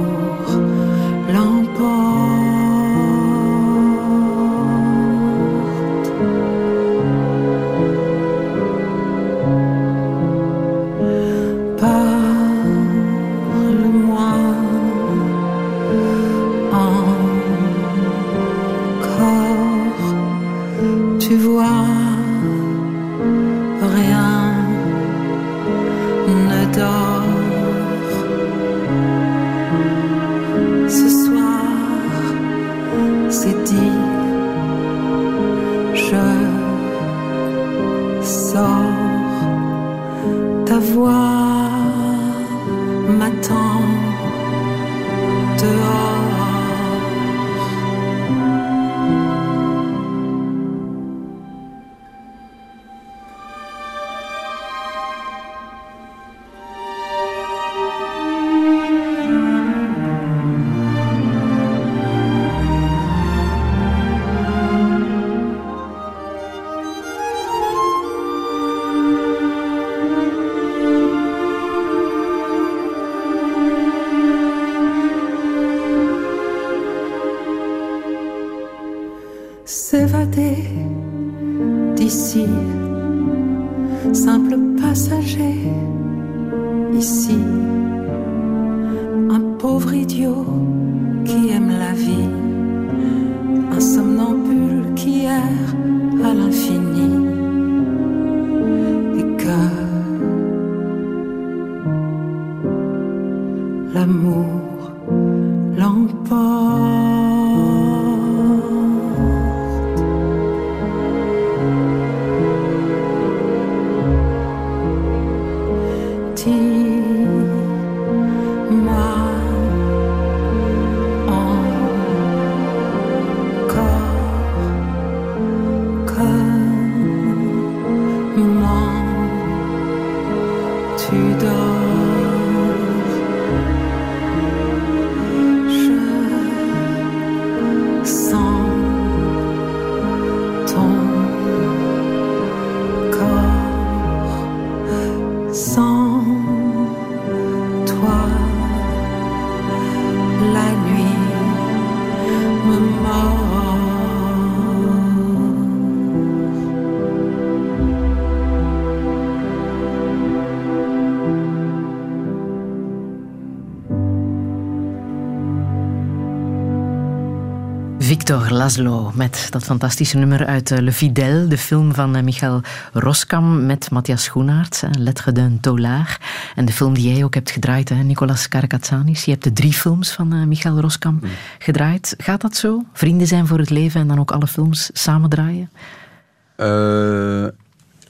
Victor Laszlo met dat fantastische nummer uit eh, Le Fidèle, de film van eh, Michael Roskam met Matthias Schoenaerts, eh, Lettre d'un Tolard. En de film die jij ook hebt gedraaid, hè, Nicolas Karakatsanis. Je hebt de drie films van Michael Roskam gedraaid. Gaat dat zo? Vrienden zijn voor het leven en dan ook alle films samen draaien?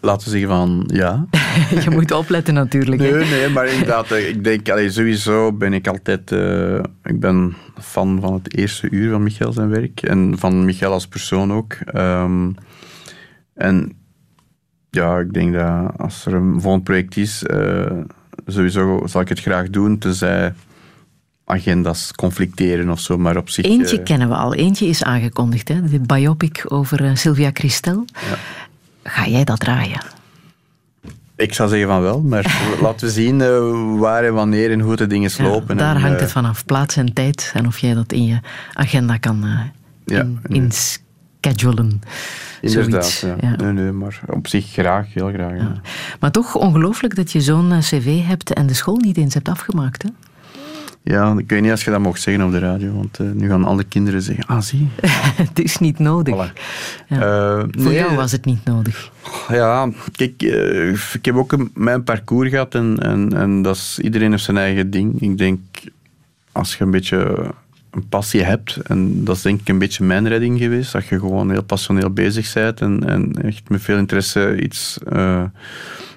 Laten we zeggen van ja. *laughs* Je moet opletten natuurlijk. Nee, nee, maar inderdaad, ik denk, allee, sowieso ben ik altijd, ik ben fan van het eerste uur van Michael zijn werk en van Michael als persoon ook. Ehm, en ja, ik denk dat als er een volgend project is, eh, sowieso zal ik het graag doen, tenzij agendas conflicteren of zo, maar op zich... Eentje eh, kennen we al. Eentje is aangekondigd. Hè? De biopic over eh, Sylvia Christel. Ga jij dat draaien? Ik zou zeggen van wel, maar *laughs* laten we zien eh, waar en wanneer en hoe de dingen Ja, lopen. daar en, hangt eh, het vanaf. Plaats en tijd. En of jij dat in je agenda kan eh Ja, in, nee. inschedulen. Inderdaad, ja. ja. Nee, nee, maar op zich graag, heel graag. Maar toch ongelooflijk dat je zo'n eh, cv hebt en de school niet eens hebt afgemaakt. Hè? Ja, ik weet niet als je dat mocht zeggen op de radio, want eh, nu gaan alle kinderen zeggen, ah zie. *laughs* het is niet nodig. Voilà. Ja. Eh, Voor nee, jou was het niet nodig. Ja, kijk, eh, ik heb ook een, mijn parcours gehad en, en, en dat is, iedereen heeft zijn eigen ding. Ik denk, als je een beetje een passie hebt, en dat is denk ik een beetje mijn redding geweest, dat je gewoon heel passioneel bezig bent en, en echt met veel interesse iets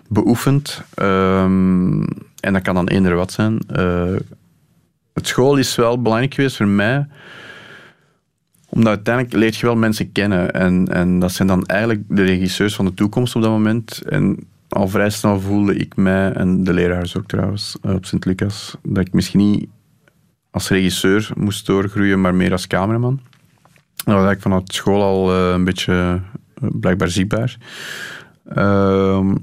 beoefent. Ehm, en dat kan dan eender wat zijn. Het school is wel belangrijk geweest voor mij, omdat uiteindelijk leert je wel mensen kennen. En, en dat zijn dan eigenlijk de regisseurs van de toekomst op dat moment. En al vrij snel voelde ik mij, en de leraars ook trouwens, eh, op Sint-Lucas, dat ik misschien niet als regisseur moest doorgroeien, maar meer als cameraman. Dat was eigenlijk vanuit school al eh, een beetje eh, blijkbaar zichtbaar. Ehm,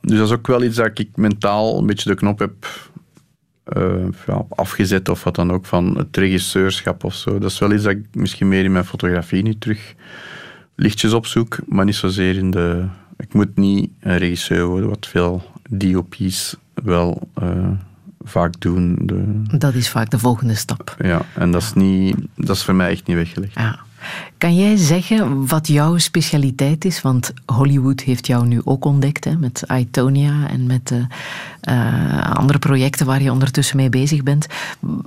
dus dat is ook wel iets dat ik mentaal een beetje de knop heb eh, ja, afgezet of wat dan ook van het regisseurschap of zo. Dat is wel iets dat ik misschien meer in mijn fotografie nu terug lichtjes opzoek, maar niet zozeer in de... Ik moet niet een regisseur worden, wat veel DOP's wel eh, vaak doen. De, Dat is vaak de volgende stap. ja, en dat is, niet, dat is voor mij echt niet weggelegd. Ja. Kan jij zeggen wat jouw specialiteit is? Want Hollywood heeft jou nu ook ontdekt hè, met Itonia en met eh, eh, andere projecten waar je ondertussen mee bezig bent.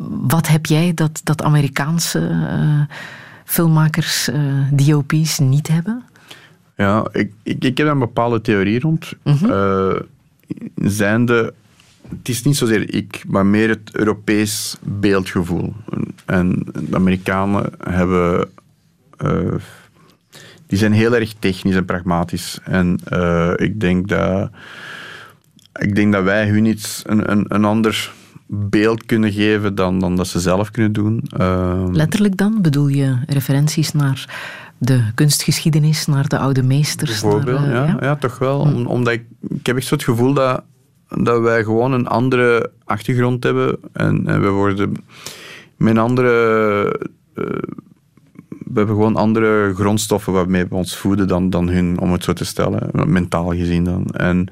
Wat heb jij dat, dat Amerikaanse eh, filmmakers, eh, DOP's niet hebben? Ja, ik, ik, ik heb een bepaalde theorie rond. Eh, zijnde, het is niet zozeer ik, maar meer het Europees beeldgevoel. En de Amerikanen hebben... eh, die zijn heel erg technisch en pragmatisch. En eh, ik, denk dat, ik denk dat wij hun iets, een, een, een ander beeld kunnen geven dan, dan dat ze zelf kunnen doen. Eh, Letterlijk dan? Bedoel je referenties naar de kunstgeschiedenis, naar de oude meesters? Bijvoorbeeld, naar, eh, ja, ja. toch wel. Om- omdat ik, ik heb echt zo het gevoel dat, dat wij gewoon een andere achtergrond hebben. En, en we worden met een andere eh, hebben gewoon andere grondstoffen waarmee we ons voeden dan, dan hun, om het zo te stellen, mentaal gezien dan. En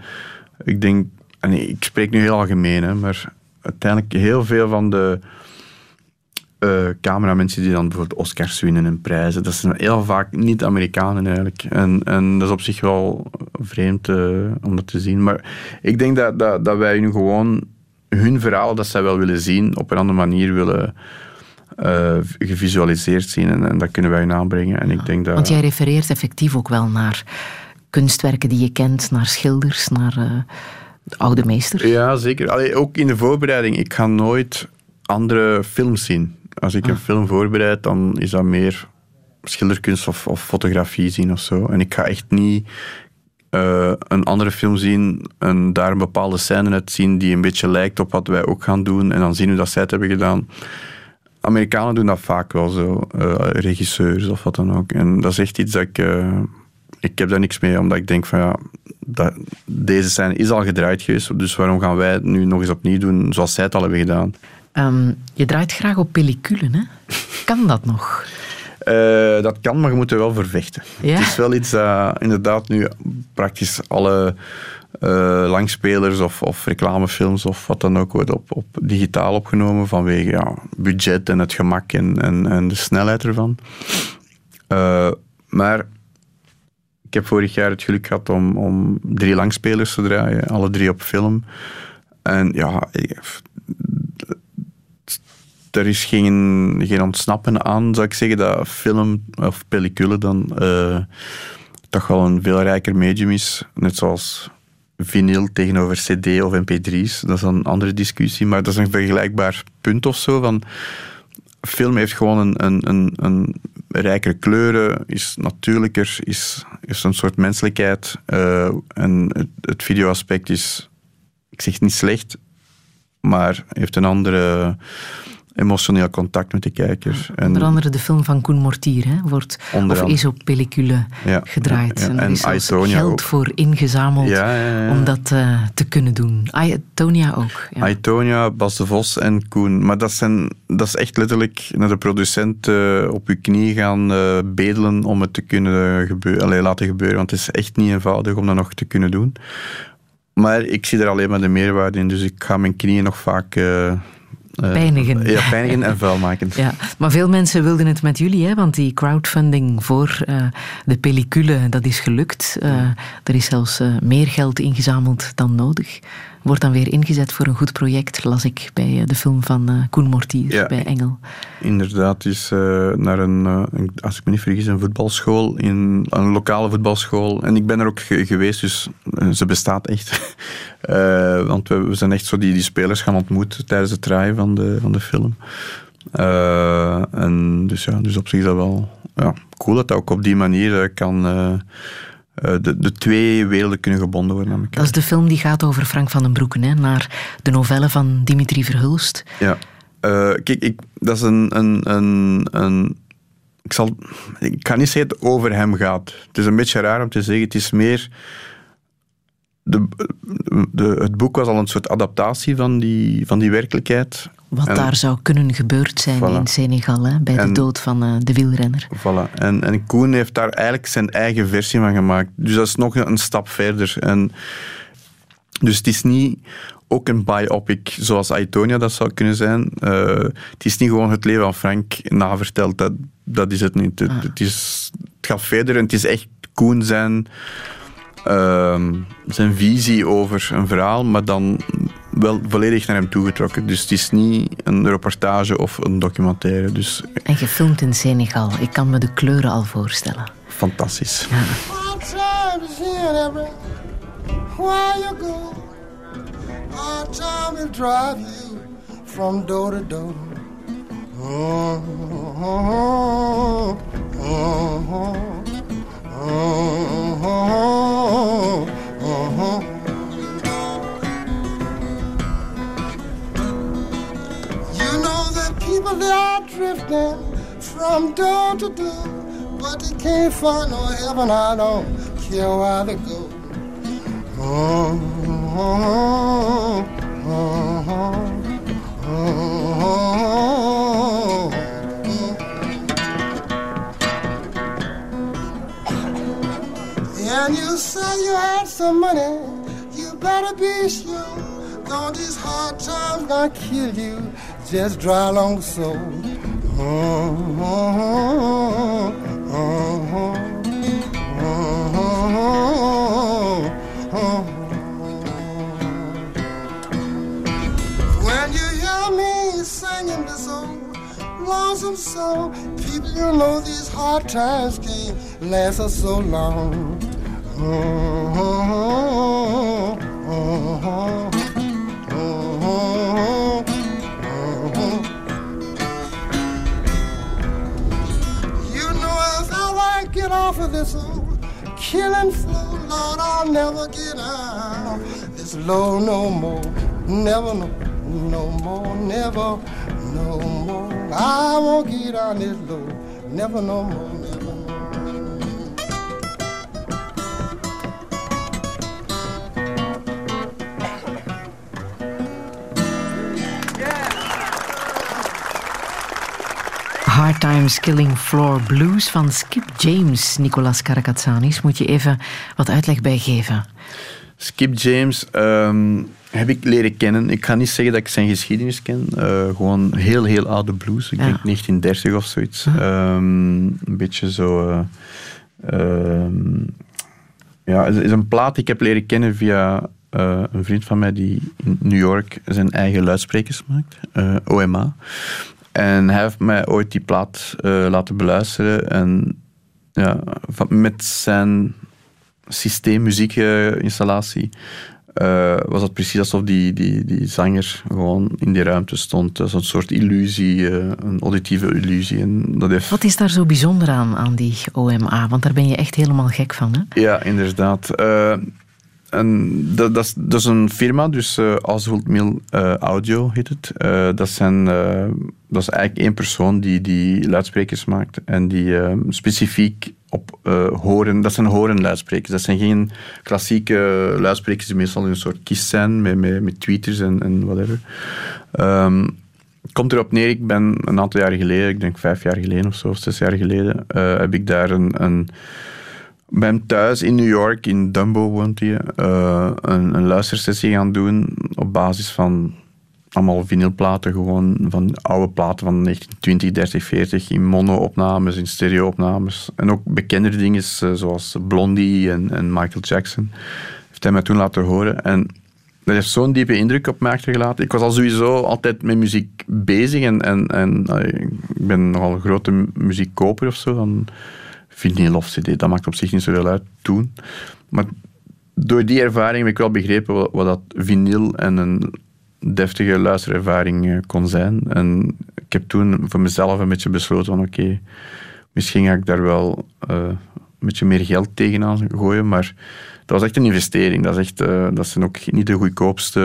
ik denk, en ik spreek nu heel algemeen, hè, maar uiteindelijk heel veel van de eh cameramensen die dan bijvoorbeeld Oscars winnen en prijzen, dat zijn heel vaak niet Amerikanen eigenlijk. En, en dat is op zich wel vreemd eh, om dat te zien. Maar ik denk dat, dat, dat wij nu gewoon hun verhaal dat zij wel willen zien, op een andere manier willen eh, gevisualiseerd zien. En, en dat kunnen wij aanbrengen. En ik denk dat... Want jij refereert effectief ook wel naar kunstwerken die je kent, naar schilders, naar eh, de oude meesters. Ja, zeker. Allee, ook in de voorbereiding. Ik ga nooit andere films zien. Als ik een film voorbereid, dan is dat meer schilderkunst of, of fotografie zien of zo. En ik ga echt niet eh, een andere film zien en daar een bepaalde scène uit zien die een beetje lijkt op wat wij ook gaan doen. En dan zien hoe dat zij het hebben gedaan. Amerikanen doen dat vaak wel zo, eh, regisseurs of wat dan ook. En dat is echt iets dat ik. eh, ik heb daar niks mee, omdat ik denk van ja, dat, deze scène is al gedraaid geweest, dus waarom gaan wij het nu nog eens opnieuw doen zoals zij het al hebben gedaan? Ehm, je draait graag op pelliculen, hè? *laughs* Kan dat nog? Eh, dat kan, maar je moet er wel voor vechten. Ja? Het is wel iets dat inderdaad nu praktisch alle eh, langspelers of, of reclamefilms of wat dan ook wordt op, op digitaal opgenomen vanwege ja, budget en het gemak en, en, de snelheid ervan. Eh, maar ik heb vorig jaar het geluk gehad om, om drie langspelers te draaien, alle drie op film. En ja, er is geen, geen ontsnappen aan, zou ik zeggen, dat film of pellicule dan eh, toch wel een veel rijker medium is. Net zoals vinyl tegenover cd of mp3's. Dat is een andere discussie, maar dat is een vergelijkbaar punt of zo. Van, film heeft gewoon een, een, een, een rijkere kleuren, is natuurlijker, is, is een soort menselijkheid. eh, en het, het videoaspect is, ik zeg niet slecht, maar heeft een andere emotioneel contact met de kijker. En, Onder andere de film van Koen Mortier hè, wordt, of is op pellicule Ja, gedraaid. ja, ja. En er is geld ook. voor ingezameld om dat eh, te kunnen doen. Aitonia ook. Ja. Aitonia, Bas de Vos en Koen. Maar dat, zijn, dat is echt letterlijk naar de producent eh, op je knie gaan eh, bedelen om het te kunnen gebeuren, allee, laten gebeuren. Want het is echt niet eenvoudig om dat nog te kunnen doen. Maar ik zie er alleen maar de meerwaarde in, dus ik ga mijn knieën nog vaak... eh, Pijnigen. Ja, pijnigen en vuil maken. Ja, maar veel mensen wilden het met jullie, hè, want die crowdfunding voor eh, de pellicule, dat is gelukt. Eh, er is zelfs meer geld ingezameld dan nodig. Wordt dan weer ingezet voor een goed project, las ik bij eh, de film van eh, Koen Mortier, Ja. bij Engel. Inderdaad, is eh, naar een, een- als ik me niet vergis, een voetbalschool, in, een lokale voetbalschool. En ik ben er ook ge- geweest, dus ze bestaat echt. *laughs* Want we, we zijn echt zo die, die spelers gaan ontmoeten tijdens het draaien van de, van de film. En dus ja, dus op zich is dat wel ja, cool dat dat ook op die manier kan... eh, de, de twee werelden kunnen gebonden worden aan elkaar. Dat is de film die gaat over Frank van den Broeken, hè, naar de novelle van Dimitri Verhulst. Ja. Eh, kijk, ik, dat is een, een, een, een ik, zal, ik kan niet zeggen dat het over hem gaat. Het is een beetje raar om te zeggen. Het is meer... De, de, het boek was al een soort adaptatie van die, van die werkelijkheid. Wat En- daar zou kunnen gebeurd zijn Voilà. in Senegal, hè, bij de dood van eh, de wielrenner. Voilà. En, en Koen heeft daar eigenlijk zijn eigen versie van gemaakt. Dus dat is nog een, een stap verder. En, dus het is niet ook een biopic zoals Aitonia dat zou kunnen zijn. Eh, het is niet gewoon het leven van Frank naverteld. Dat, dat is het niet. Het, het is, het gaat verder en het is echt Koen zijn, ehm, zijn visie over een verhaal, maar dan wel volledig naar hem toegetrokken. Dus het is niet een reportage of een documentaire. Dus En gefilmd in Senegal. Ik kan me de kleuren al voorstellen. fantastisch. Hard people they are drifting from door to door, but they can't find no heaven. I don't care where they go. Oh, oh, oh, and you say you had some money, you better be sure. Don't these hard times gonna kill you? Just dry along the soul. When you hear me singing this old lonesome song, people, you know these hard times can't last us so long. You get off of this killing flow, Lord, I'll never get out this low no more. Never no, no more, never no more. I won't get on this low, never no more, never Times Killing Floor Blues van Skip James, Nicolas Karakatsanis. Moet je even wat uitleg bij geven. Skip James ehm, heb ik leren kennen. Ik ga niet zeggen dat ik zijn geschiedenis ken. Eh, gewoon heel, heel oude blues. Ik Ja. denk 1930 of zoiets. Ehm, een beetje zo... eh, ehm, ja, het is een plaat die ik heb leren kennen via eh, een vriend van mij die in New York zijn eigen luidsprekers maakt. OMA. En hij heeft mij ooit die plaat eh, laten beluisteren. En ja, met zijn systeem, muziekinstallatie, eh, was het precies alsof die, die, die zanger gewoon in die ruimte stond. Dat een soort illusie, eh, een auditieve illusie. En dat heeft... Wat is daar zo bijzonder aan, aan die OMA? Want daar ben je echt helemaal gek van, hè? Ja, inderdaad. Eh, dat, dat, is, een firma, dus eh, Audio heet het. Eh, dat, zijn, dat is eigenlijk één persoon die, die luidsprekers maakt en die specifiek op horen, dat zijn horenluidsprekers. Dat zijn geen klassieke luidsprekers die meestal in een soort kist zijn met, met, tweeters en, en whatever. Ehm, komt erop neer, ik ben een aantal jaar geleden, ik denk vijf jaar geleden of zo, zes jaar geleden, heb ik daar een, een bij hem thuis in New York, in Dumbo woont hij, eh, een, luistersessie gaan doen op basis van allemaal vinylplaten, gewoon van oude platen van 1920, 30, 40, in mono-opnames, in stereo-opnames. En ook bekendere dingen eh, zoals Blondie en, en Michael Jackson. Heeft hij mij toen laten horen. En dat heeft zo'n diepe indruk op mij achtergelaten. Ik was al sowieso altijd met muziek bezig en, en, en eh, ik ben nogal een grote mu- muziekkoper of zo. Vinyl of cd, dat maakt op zich niet zoveel uit toen. Maar door die ervaring heb ik wel begrepen wat, dat vinyl en een deftige luisterervaring eh, kon zijn. En ik heb toen voor mezelf een beetje besloten van oké, misschien ga ik daar wel eh, een beetje meer geld tegenaan gooien, maar dat was echt een investering. Dat, is echt, eh, dat zijn ook niet de goedkoopste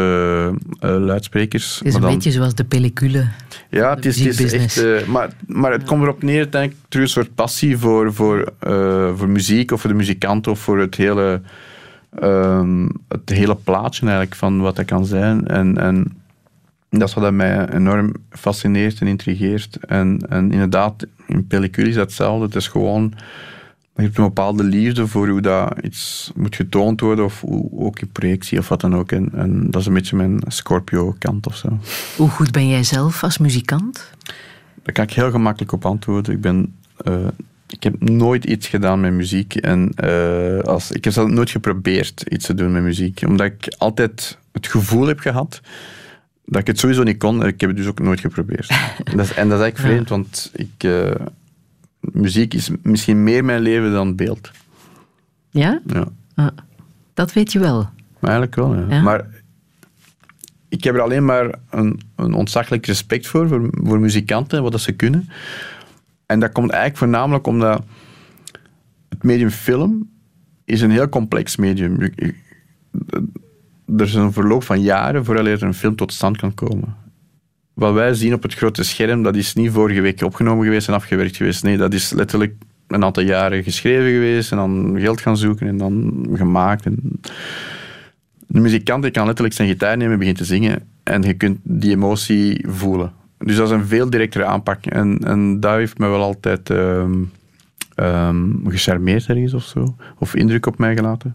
eh, luidsprekers. Het is maar een dan- beetje zoals de pellicule. ja, het is, het is echt... eh, maar, maar het komt erop neer, denk ik, terug een soort passie voor, voor, eh, voor muziek of voor de muzikant of voor het hele, ehm, het hele plaatje eigenlijk van wat dat kan zijn. En, en dat is wat mij enorm fascineert en intrigeert. En, en inderdaad, in pellicule is dat hetzelfde. Het is gewoon... Je hebt een bepaalde liefde voor hoe dat iets moet getoond worden, of hoe, ook in projectie of wat dan ook. En, en dat is een beetje mijn Scorpio-kant of zo. Hoe goed ben jij zelf als muzikant? Daar kan ik heel gemakkelijk op antwoorden. Ik, ben, eh, ik heb nooit iets gedaan met muziek. En, eh, als, ik heb zelf nooit geprobeerd iets te doen met muziek. Omdat ik altijd het gevoel heb gehad dat ik het sowieso niet kon. En ik heb het dus ook nooit geprobeerd. *laughs* dat is, en dat is eigenlijk vreemd, want ik, eh, muziek is misschien meer mijn leven dan beeld. Ja? Ja. Ah, dat weet je wel. Eigenlijk wel, ja. Ja? Maar ik heb er alleen maar een, een ontzaglijk respect voor, voor, voor muzikanten, wat dat ze kunnen. En dat komt eigenlijk voornamelijk omdat het medium film is een heel complex medium. Er is een verloop van jaren voordat er een film tot stand kan komen. Wat wij zien op het grote scherm, dat is niet vorige week opgenomen geweest en afgewerkt geweest. Nee, dat is letterlijk een aantal jaren geschreven geweest en dan geld gaan zoeken en dan gemaakt. En de muzikant die kan letterlijk zijn gitaar nemen en begint te zingen en je kunt die emotie voelen. Dus dat is een veel directere aanpak en, en dat heeft me wel altijd ehm, ehm, gecharmeerd ergens of zo. Of indruk op mij gelaten.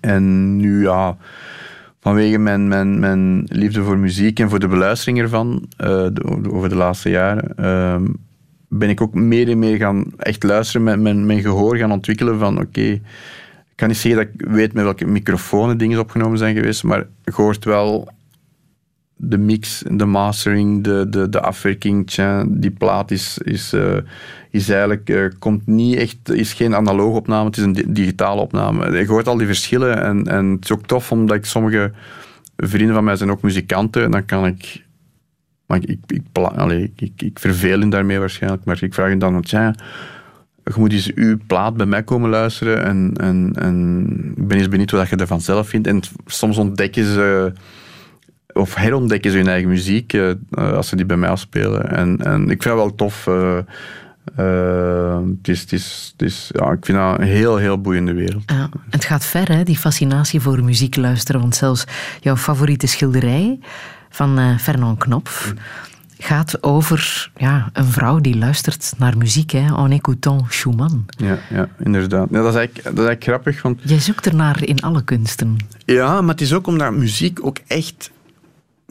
En nu ja, vanwege mijn, liefde voor muziek en voor de beluistering ervan eh, over de laatste jaren, ehm, ben ik ook meer en meer gaan echt luisteren, met mijn, mijn gehoor gaan ontwikkelen van oké, ik kan niet zeggen dat ik weet met welke microfoons dingen opgenomen zijn geweest, maar je hoort wel de mix, de mastering, de, de, de afwerking, die plaat is, is, eh, is eigenlijk, eh, komt niet echt, is geen analoog opname, het is een di- digitale opname. Je hoort al die verschillen en, en het is ook tof omdat ik sommige vrienden van mij zijn ook muzikanten en dan kan ik, maar ik, ik, ik, ik, hen daarmee waarschijnlijk, maar ik vraag hen dan, tja, je moet eens uw plaat bij mij komen luisteren en, en, en ik ben eens benieuwd wat je ervan zelf vindt. En soms ontdekken ze of herontdekken ze hun eigen muziek eh, eh, als ze die bij mij afspelen. En, en ik vind dat wel tof. eh, het is, het is, het is, ja, ik vind dat een heel, heel boeiende wereld. Ja, het gaat ver, hè, die fascinatie voor muziek luisteren. Want zelfs jouw favoriete schilderij van eh, Fernand Knopf gaat over ja, een vrouw die luistert naar muziek. Hè, en écoutant Schumann. Ja, ja inderdaad. Ja, dat, is eigenlijk, dat is eigenlijk grappig, want Jij zoekt ernaar in alle kunsten. Ja, maar het is ook omdat muziek ook echt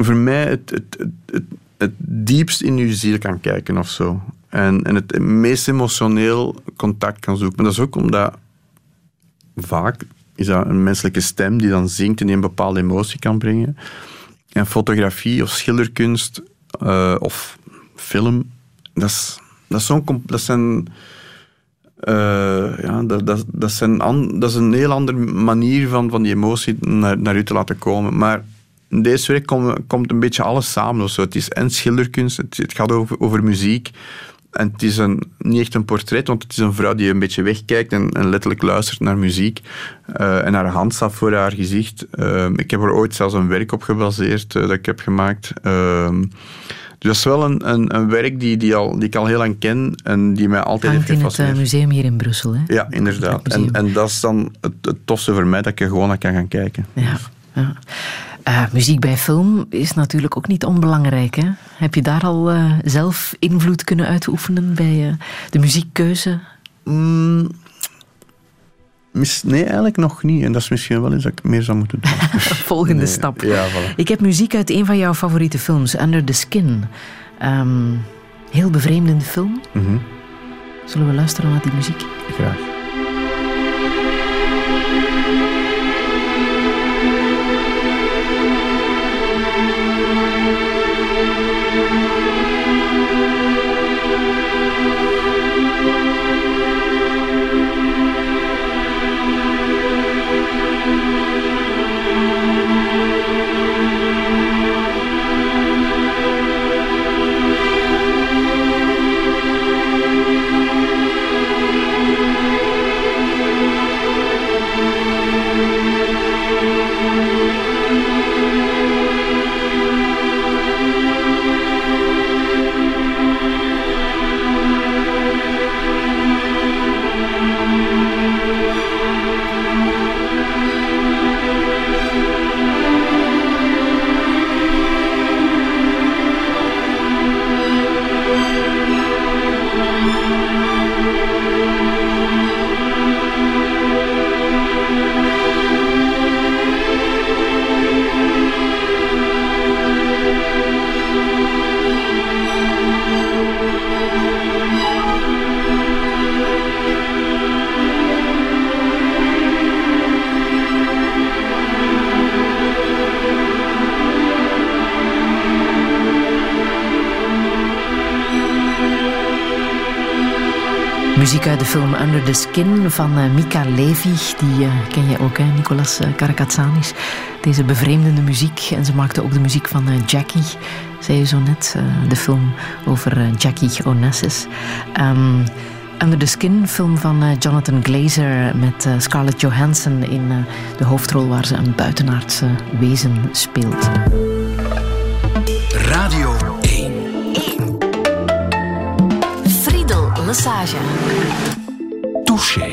voor mij het, het, het, het, het diepst in je ziel kan kijken of zo. En, en het meest emotioneel contact kan zoeken. Maar dat is ook omdat vaak is dat een menselijke stem die dan zingt en die een bepaalde emotie kan brengen. En fotografie of schilderkunst eh, of film, dat, is, dat, is zo'n dat zijn eh, ja, dat, dat, dat, zijn dat is een heel andere manier van, van die emotie naar, naar u te laten komen. Maar deze werk komt, komt een beetje alles samen. Of zo. Het is en schilderkunst, het, het gaat over, over muziek. En het is een, niet echt een portret, want het is een vrouw die een beetje wegkijkt en, en letterlijk luistert naar muziek. Eh, en haar hand staat voor haar gezicht. Eh, ik heb er ooit zelfs een werk op gebaseerd eh, dat ik heb gemaakt. Ehm, dus dat is wel een, een, een werk die, die, al, die ik al heel lang ken en die mij altijd Hangt heeft in het eh, gefascineerd. museum hier in Brussel. Hè? Ja, inderdaad. En, en dat is dan het, het tofste voor mij, dat ik er gewoon naar kan gaan kijken. Ja, ja. Eh, muziek bij film is natuurlijk ook niet onbelangrijk. Hè? Heb je daar al eh, zelf invloed kunnen uitoefenen bij eh, de muziekkeuze? Mm, nee, eigenlijk nog niet. En dat is misschien wel iets dat ik meer zou moeten doen. *laughs* Volgende Nee, stap. Ja, voilà. Ik heb muziek uit een van jouw favoriete films, Under the Skin. Ehm, heel bevreemdende film. Mhm, Zullen we luisteren naar die muziek? Graag. Uit de film Under the Skin van eh, Mika Levy. Die eh, ken je ook, Nicolas eh, Karakatsanis. Deze bevreemdende muziek. En ze maakte ook de muziek van Jackie, zei je zo net. de film over Jackie Onassis. Ehm, Under the Skin, film van Jonathan Glazer met Scarlett Johansson in de hoofdrol waar ze een buitenaardse wezen speelt. Massage. Touché.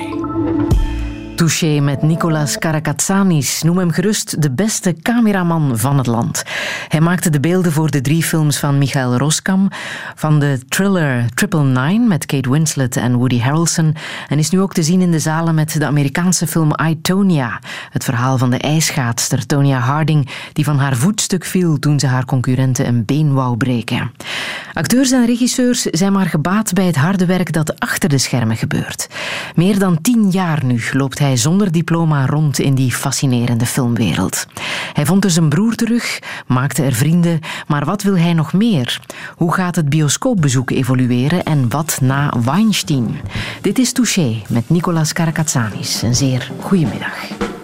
Touché met Nicolas Karakatsanis. Noem hem gerust de beste cameraman van het land. Hij maakte de beelden voor de drie films van Michael Roskam, van de thriller Triple Nine met Kate Winslet en Woody Harrelson en is nu ook te zien in de zalen met de Amerikaanse film I, Tonya. Het verhaal van de ijsschaatster Tonya Harding die van haar voetstuk viel toen ze haar concurrenten een been wou breken. Acteurs en regisseurs zijn maar gebaat bij het harde werk dat achter de schermen gebeurt. Meer dan tien jaar nu loopt hij zonder diploma rond in die fascinerende filmwereld. Hij vond er zijn broer terug, maakte er vrienden, maar wat wil hij nog meer? Hoe gaat het bioscoopbezoek evolueren en wat na Weinstein? Dit is Touché met Nicolas Karakatsanis. Een zeer goede middag.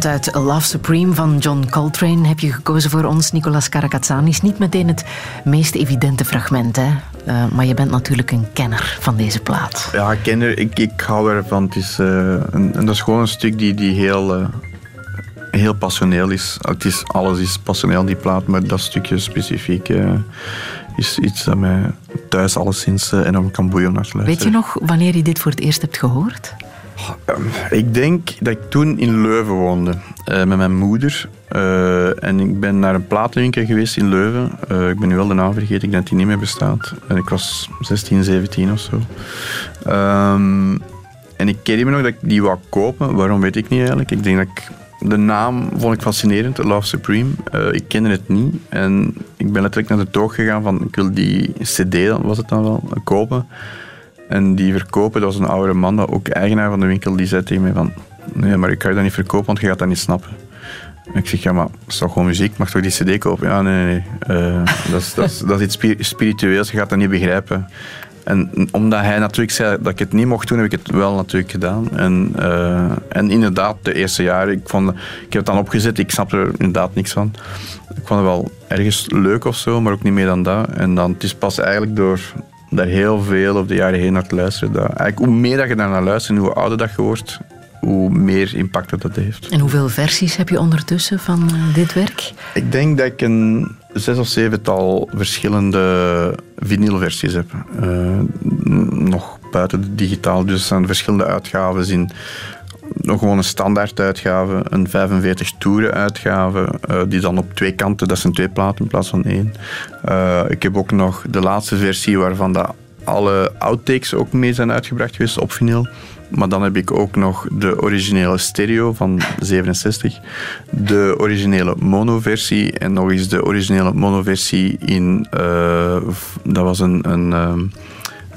Fragment uit Love Supreme van John Coltrane heb je gekozen voor ons, Nicolas Karakatsanis. Niet meteen het meest evidente fragment, hè? Uh, maar je bent natuurlijk een kenner van deze plaat. Ja, kenner. Ik, ik hou ervan. Het is, uh, een, en dat is gewoon een stuk die, die heel, uh, heel passioneel is. Het is. Alles is passioneel, die plaat, maar dat stukje specifiek is iets dat mij thuis alleszins enorm kan boeien luisteren. Weet je nog wanneer je dit voor het eerst hebt gehoord? Ik denk dat ik toen in Leuven woonde uh, met mijn moeder. Uh, en ik ben naar een platenwinkel geweest in Leuven. Uh, ik ben nu wel de naam vergeten, ik denk dat die niet meer bestaat. En ik was 16, 17 of zo. Um, en ik herinner me nog dat ik die wou kopen. Waarom weet ik niet eigenlijk. Ik denk dat ik de naam vond ik fascinerend, Love Supreme. Ik kende het niet. En ik ben letterlijk naar de toog gegaan van ik wil die cd, was het dan wel, kopen. En die verkopen, dat was een oude man, dat ook eigenaar van de winkel, die zei tegen mij van nee, maar ik ga je dat niet verkopen, want je gaat dat niet snappen. En ik zeg, ja, maar het is toch gewoon muziek, mag toch die cd kopen? Ja, nee, nee. Uh, *laughs* dat, is, dat, dat is iets spiritueels, je gaat dat niet begrijpen. En omdat hij natuurlijk zei dat ik het niet mocht doen, heb ik het wel natuurlijk gedaan. En, uh, en inderdaad, de eerste jaren, ik, vond, ik heb het dan opgezet, ik snapte er inderdaad niks van. Ik vond het wel ergens leuk of zo, maar ook niet meer dan dat. En dan, het is pas eigenlijk door daar heel veel op de jaren heen naar te luisteren. Dat, eigenlijk, hoe meer dat je daar naar luistert en hoe ouder dat je wordt, hoe meer impact dat, dat heeft. En hoeveel versies heb je ondertussen van uh, dit werk? Ik denk dat ik een zes of zevental verschillende vinylversies heb. Uh, nog buiten de digitaal, dus er zijn verschillende uitgaven in nog gewoon een standaard uitgave, een 45 toeren uitgave, uh, die dan op twee kanten, dat zijn twee platen in plaats van één. Uh, ik heb ook nog de laatste versie waarvan dat alle outtakes ook mee zijn uitgebracht geweest op vinyl. Maar dan heb ik ook nog de originele stereo van 67, de originele mono-versie en nog eens de originele mono-versie in, uh, dat was een, een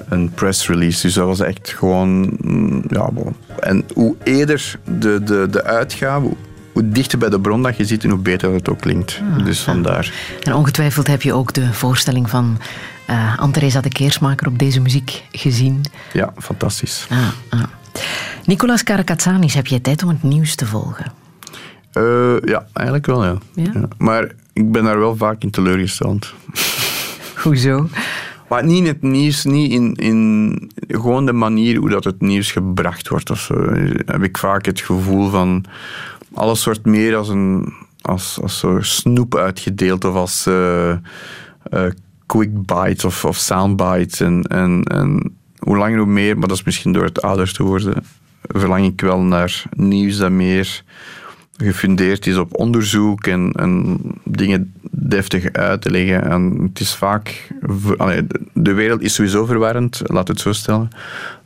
een press release. Dus dat was echt gewoon. mm, Ja, bon. En hoe eerder de, de, de uitgave, hoe dichter bij de bron dat je zit en hoe beter het ook klinkt. dus vandaar. En ongetwijfeld heb je ook de voorstelling van uh, Anne-Theresa de Keersmaker op deze muziek gezien. Ja, fantastisch. Ah, ah. Nicolas Karakatsanis, heb jij tijd om het nieuws te volgen? Uh, ja, eigenlijk wel, ja. Ja? ja. Maar ik ben daar wel vaak in teleurgesteld. *laughs* Hoezo? Maar niet in het nieuws, niet in, in gewoon de manier hoe dat het nieuws gebracht wordt. Of. Heb ik vaak het gevoel van alles wordt meer als een als, als zo snoep uitgedeeld of als uh, quick bites of, of soundbites. En, en, en hoe langer hoe meer, maar dat is misschien door het ouder te worden, verlang ik wel naar nieuws dat meer gefundeerd is op onderzoek en, en dingen deftig uit te leggen. En het is vaak... De wereld is sowieso verwarrend, laat het zo stellen.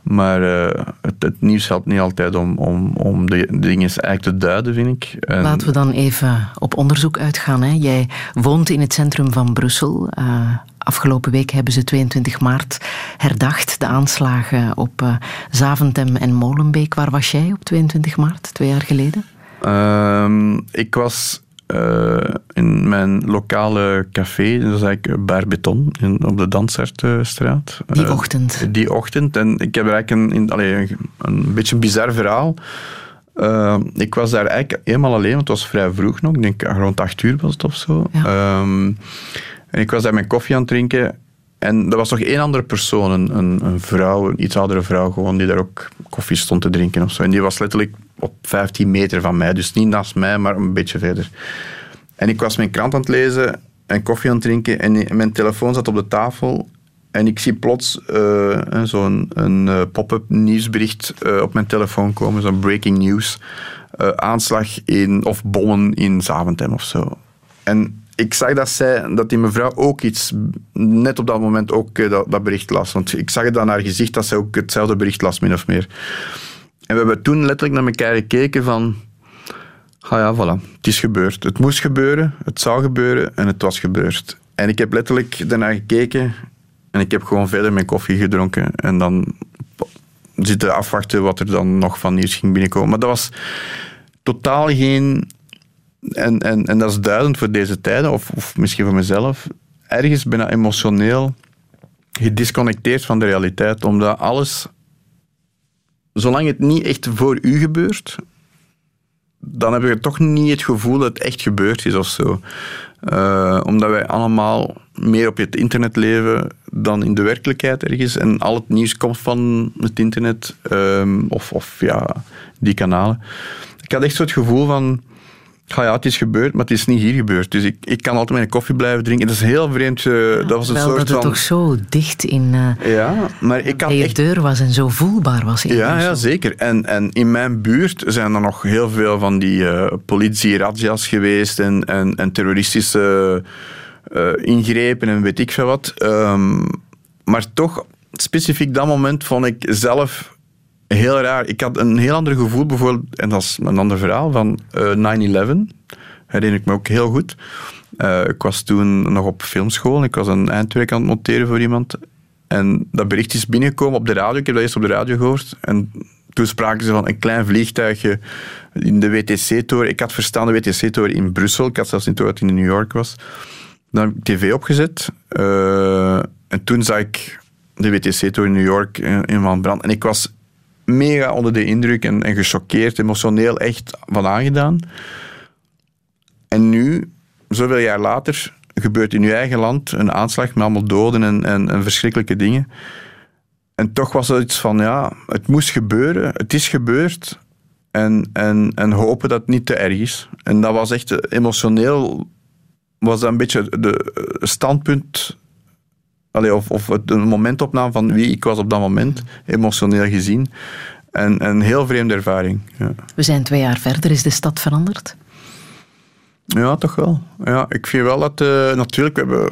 Maar uh, het, het, nieuws helpt niet altijd om, om, om de, dingen eigenlijk te duiden, vind ik. En Laten we dan even op onderzoek uitgaan. Hè. Jij woont in het centrum van Brussel. Uh, afgelopen week hebben ze 22 maart herdacht. De aanslagen op uh, Zaventem en Molenbeek. Waar was jij op 22 maart, twee jaar geleden? Uh, ik was uh, in mijn lokale café, dat is eigenlijk Bar Beton, in, op de Dansaertstraat. Die uh, ochtend? Die ochtend. En ik heb eigenlijk een, in, een, een beetje een bizar verhaal. Uh, ik was daar eigenlijk helemaal alleen, want het was vrij vroeg nog. Ik denk rond acht uur was het of zo. Ja. Um, en ik was daar mijn koffie aan het drinken. En er was nog één andere persoon, een, een, een, vrouw, een iets oudere vrouw, gewoon, die daar ook koffie stond te drinken of zo. En die was letterlijk op 15 meter van mij. Dus niet naast mij, maar een beetje verder. En ik was mijn krant aan het lezen en koffie aan het drinken. En mijn telefoon zat op de tafel. En ik zie plots uh, zo'n uh, pop-up nieuwsbericht uh, op mijn telefoon komen, zo'n breaking news. aanslag in, of bommen in Zaventem of zo. En ik zag dat, zij, dat die mevrouw ook iets, net op dat moment ook dat, dat, bericht las. Want ik zag het aan haar gezicht dat zij ook hetzelfde bericht las, min of meer. En we hebben toen letterlijk naar elkaar gekeken van... Ah ja, voilà, het is gebeurd. Het moest gebeuren, het zou gebeuren en het was gebeurd. En ik heb letterlijk daarnaar gekeken en ik heb gewoon verder mijn koffie gedronken. En dan zitten afwachten wat er dan nog van nieuws ging binnenkomen. Maar dat was totaal geen... En, en, en dat is duidend voor deze tijden, of, of misschien voor mezelf. Ergens bijna emotioneel gedisconnecteerd van de realiteit, omdat alles zolang het niet echt voor u gebeurt, dan heb je toch niet het gevoel dat het echt gebeurd is of zo. Uh, omdat wij allemaal meer op het internet leven dan in de werkelijkheid ergens. En al het nieuws komt van het internet um, of, of ja, die kanalen. Ik had echt zo het gevoel van ja, ja, het is gebeurd, maar het is niet hier gebeurd. Dus ik, ik kan altijd mijn koffie blijven drinken. Dat is heel vreemd. Uh, ja, dat was een wel soort dat het van... toch zo dicht in uh, ja, maar ik kan je echt... deur was en zo voelbaar was. Ja, ja, zeker. En, en in mijn buurt zijn er nog heel veel van die uh, politie-radjas geweest en, en, en terroristische ingrepen en weet ik veel wat. Um, maar toch, specifiek dat moment vond ik zelf heel raar. Ik had een heel ander gevoel, bijvoorbeeld, en dat is een ander verhaal, van uh, 9-11. Herinner ik me ook heel goed. Uh, ik was toen nog op filmschool. Ik was een eindwerk aan het monteren voor iemand. En dat bericht is binnengekomen op de radio. Ik heb dat eerst op de radio gehoord. En toen spraken ze van een klein vliegtuigje in de WTC-toren. Ik had verstaan de WTC-toren in Brussel. Ik had zelfs niet door dat in New York was. Dan heb ik tv opgezet. Uh, en toen zag ik de WTC-toren in New York in, in van brand. En ik was mega onder de indruk en, en gechoqueerd, emotioneel echt van aangedaan. En nu, zoveel jaar later, gebeurt in uw eigen land een aanslag met allemaal doden en, en, verschrikkelijke dingen. En toch was het iets van, ja, het moest gebeuren, het is gebeurd. En, en, en hopen dat het niet te erg is. En dat was echt emotioneel, was dat een beetje de standpunt Allee, of, of het een momentopname van wie ik was op dat moment, emotioneel gezien. En een heel vreemde ervaring. Ja. We zijn twee jaar verder. Is de stad veranderd? Ja, toch wel. Ja, ik vind wel dat... Uh, natuurlijk, we hebben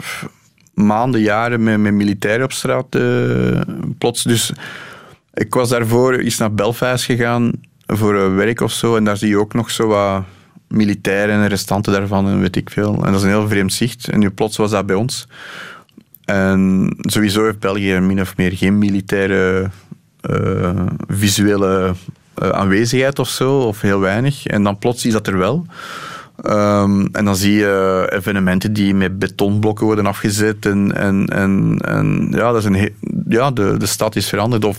maanden, jaren met, met militairen op straat uh, plots. Dus ik was daarvoor eens naar Belfast gegaan voor uh, werk of zo. En daar zie je ook nog zo wat militairen en restanten daarvan en weet ik veel. En dat is een heel vreemd zicht. En nu plots was dat bij ons. En sowieso heeft België min of meer geen militaire uh, visuele uh, aanwezigheid of zo, of heel weinig. En dan plots is dat er wel. Ehm, en dan zie je evenementen die met betonblokken worden afgezet. En, en, en, en ja, dat is een ja de, de stad is veranderd. Of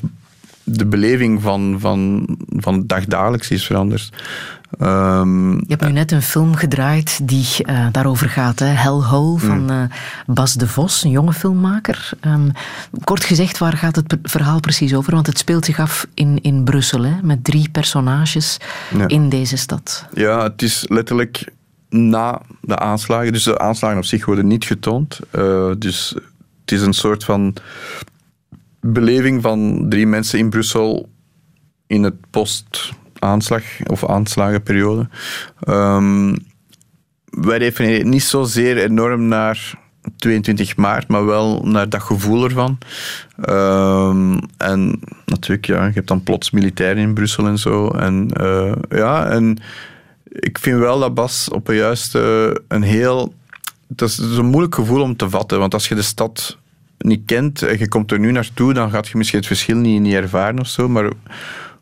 de beleving van, van, van dagdagelijks is veranderd. Ehm, Je hebt nu net een film gedraaid die eh, daarover gaat. Hè? Hellhole van eh, Bas de Vos, een jonge filmmaker. Ehm, kort gezegd, waar gaat het verhaal precies over? Want het speelt zich af in, in Brussel, hè? met drie personages Ja. in deze stad. Ja, het is letterlijk na de aanslagen. Dus de aanslagen op zich worden niet getoond. Eh, dus het is een soort van beleving van drie mensen in Brussel in het post-aanslag of aanslagenperiode. Ehm wij refereren niet zozeer enorm naar 22 maart, maar wel naar dat gevoel ervan. Ehm, en natuurlijk, ja, je hebt dan plots militairen in Brussel en zo. En eh, ja, en ik vind wel dat Bas op een juiste, een heel... Het is een moeilijk gevoel om te vatten, want als je de stad niet kent en je komt er nu naartoe, dan gaat je misschien het verschil niet, niet ervaren of zo, maar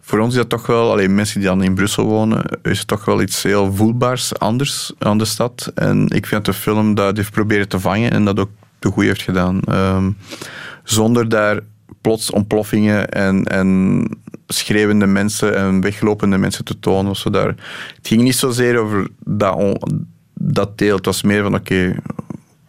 voor ons is dat toch wel, alleen mensen die dan in Brussel wonen, is het toch wel iets heel voelbaars anders aan de stad. En ik vind dat de film dat heeft proberen te vangen en dat ook te goed heeft gedaan. Ehm, zonder daar plots ontploffingen en, en schreeuwende mensen en weglopende mensen te tonen. Of zo daar. Het ging niet zozeer over dat, dat deel. Het was meer van, oké,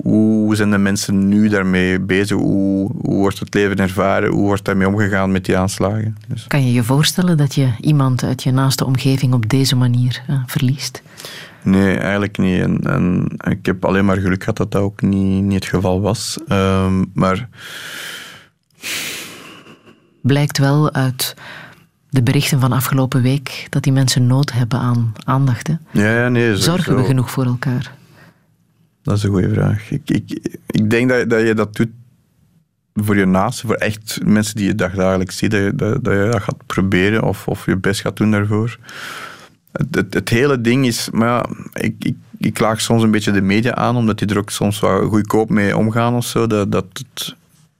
hoe zijn de mensen nu daarmee bezig? Hoe, hoe wordt het leven ervaren? Hoe wordt daarmee omgegaan met die aanslagen? Dus, Kan je je voorstellen dat je iemand uit je naaste omgeving op deze manier eh, verliest? nee, eigenlijk niet. En, en ik heb alleen maar geluk gehad dat dat ook niet, niet het geval was. Ehm, maar Blijkt wel uit de berichten van afgelopen week dat die mensen nood hebben aan aandacht. Hè? ja, ja, nee. Zorgen we genoeg voor elkaar? Dat is een goede vraag. Ik, ik, ik denk dat, dat je dat doet voor je naasten, voor echt mensen die je dagdagelijks ziet, dat je dat, je dat gaat proberen of, of je best gaat doen daarvoor. Het, het, hele ding is, maar ik, ik, ik klaag soms een beetje de media aan, omdat die er ook soms wat goedkoop mee omgaan of zo. Dat, dat het,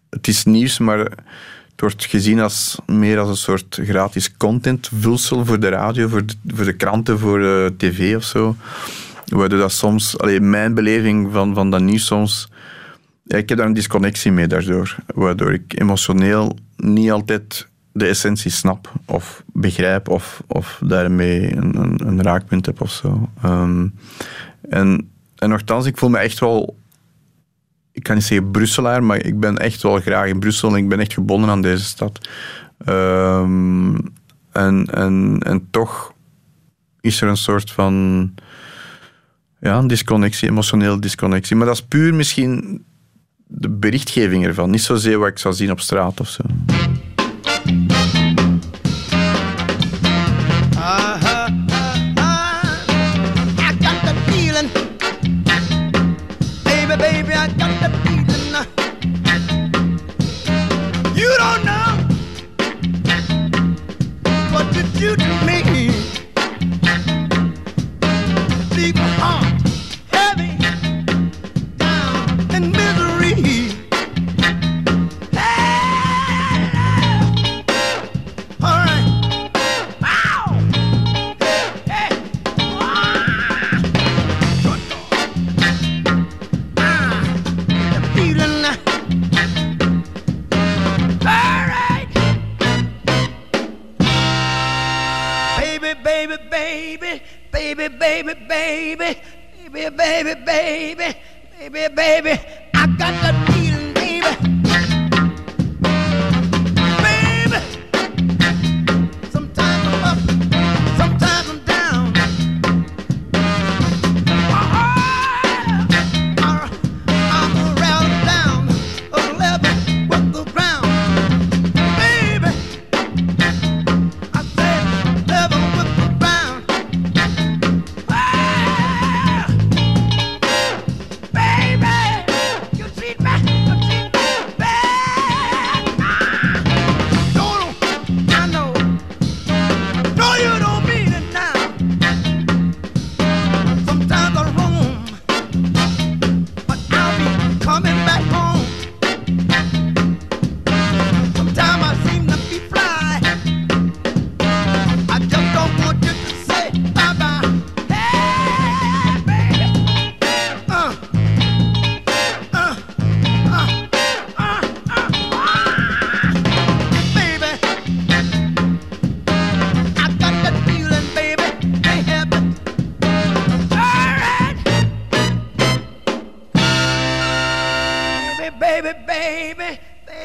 het is nieuws, maar het wordt gezien als meer als een soort gratis contentvulsel voor de radio, voor de, voor de kranten, voor de tv of zo. Waardoor dat soms, alleen mijn beleving van, van dat nieuws soms, ik heb daar een disconnectie mee daardoor. Waardoor ik emotioneel niet altijd de essentie snap of begrijp of, of daarmee een, een, raakpunt heb of zo. Ehm, en, en nogthans, ik voel me echt wel, ik kan niet zeggen Brusselaar, maar ik ben echt wel graag in Brussel en ik ben echt gebonden aan deze stad. Ehm, en, en, en toch is er een soort van ja, een disconnectie, emotionele disconnectie. Maar dat is puur misschien de berichtgeving ervan. Niet zozeer wat ik zou zien op straat of zo.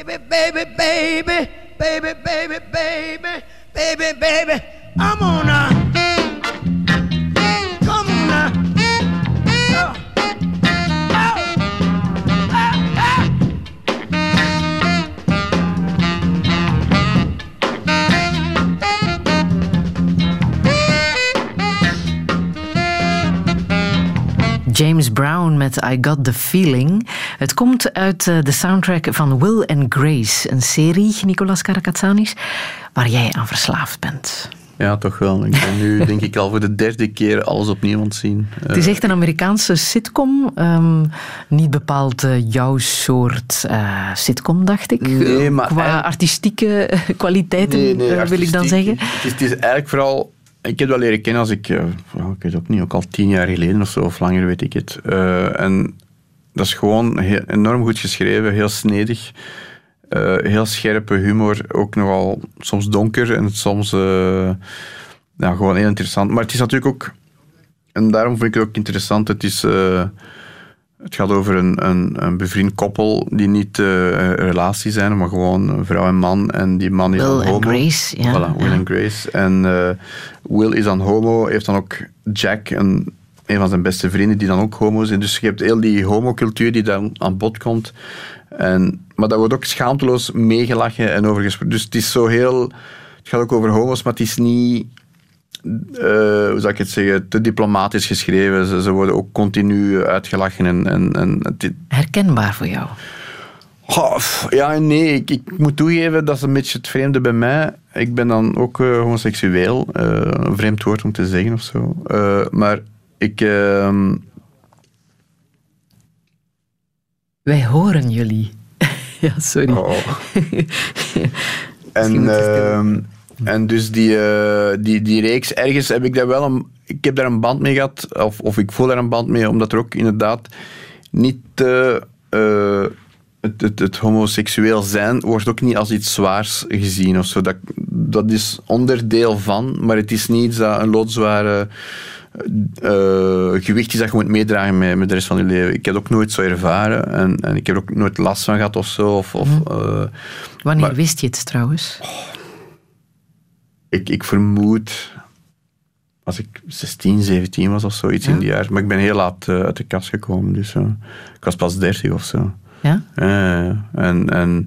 baby, baby, baby, baby, baby, baby, baby, baby, I'm on a. James Brown met I Got The Feeling. Het komt uit eh, de soundtrack van Will and Grace, een serie, Nicolas Karakatsanis, waar jij aan verslaafd bent. Ja, toch wel. Ik ben nu, denk ik, al voor de derde keer alles opnieuw aan het zien. Het is echt een Amerikaanse sitcom. ehm, niet bepaald eh, jouw soort eh, sitcom, dacht ik. Nee, maar Qua artistieke kwaliteiten, wil ik dan zeggen. Het is, het is eigenlijk vooral... Ik heb dat leren kennen als ik... eh, ik weet ook niet, ook al tien jaar geleden of zo, of langer weet ik het. Eh, en dat is gewoon enorm goed geschreven, heel snedig. eh, heel scherpe humor, ook nogal soms donker en soms eh, ja, gewoon heel interessant. Maar het is natuurlijk ook... En daarom vind ik het ook interessant. Het is... het gaat over een, een, een bevriend koppel die niet een relatie zijn, maar gewoon een vrouw en man. En die man is Will dan en homo. Grace, ja. Voilà, Will Ja. en Grace. En eh, Will is dan homo, heeft dan ook Jack, een, een van zijn beste vrienden, die dan ook homo is. Dus je hebt heel die homocultuur die dan aan bod komt. En, maar dat wordt ook schaamteloos meegelachen en over gesproken. Dus het is zo heel... Het gaat ook over homo's, maar het is niet eh, hoe zou ik het zeggen, te diplomatisch geschreven. Ze, ze worden ook continu uitgelachen. En, en, en het- Herkenbaar voor jou. Ja en nee, ik, ik moet toegeven, dat is een beetje het vreemde bij mij. Ik ben dan ook eh, homoseksueel. eh, een vreemd woord om te zeggen of zo. Maar ik... ehm, Wij horen jullie. *laughs* ja, sorry. Oh. *laughs* En, en dus die, eh, die, die reeks, ergens heb ik daar wel een, ik heb daar een band mee gehad, of, of ik voel daar een band mee, omdat er ook inderdaad niet eh, het, het, het homoseksueel zijn wordt ook niet als iets zwaars gezien of zo. Dat, dat is onderdeel van, maar het is niet dat een loodzware gewicht is dat je moet meedragen met, met de rest van je leven. Ik heb het ook nooit zo ervaren en, en ik heb er ook nooit last van gehad of zo. Of, of, eh, Wanneer maar- wist je het trouwens? Ik, ik vermoed als ik 16, 17 was of zoiets in die jaar. Maar ik ben heel laat eh, uit de kast gekomen. Dus ik was pas 30 of zo. Ja? Eh, en, en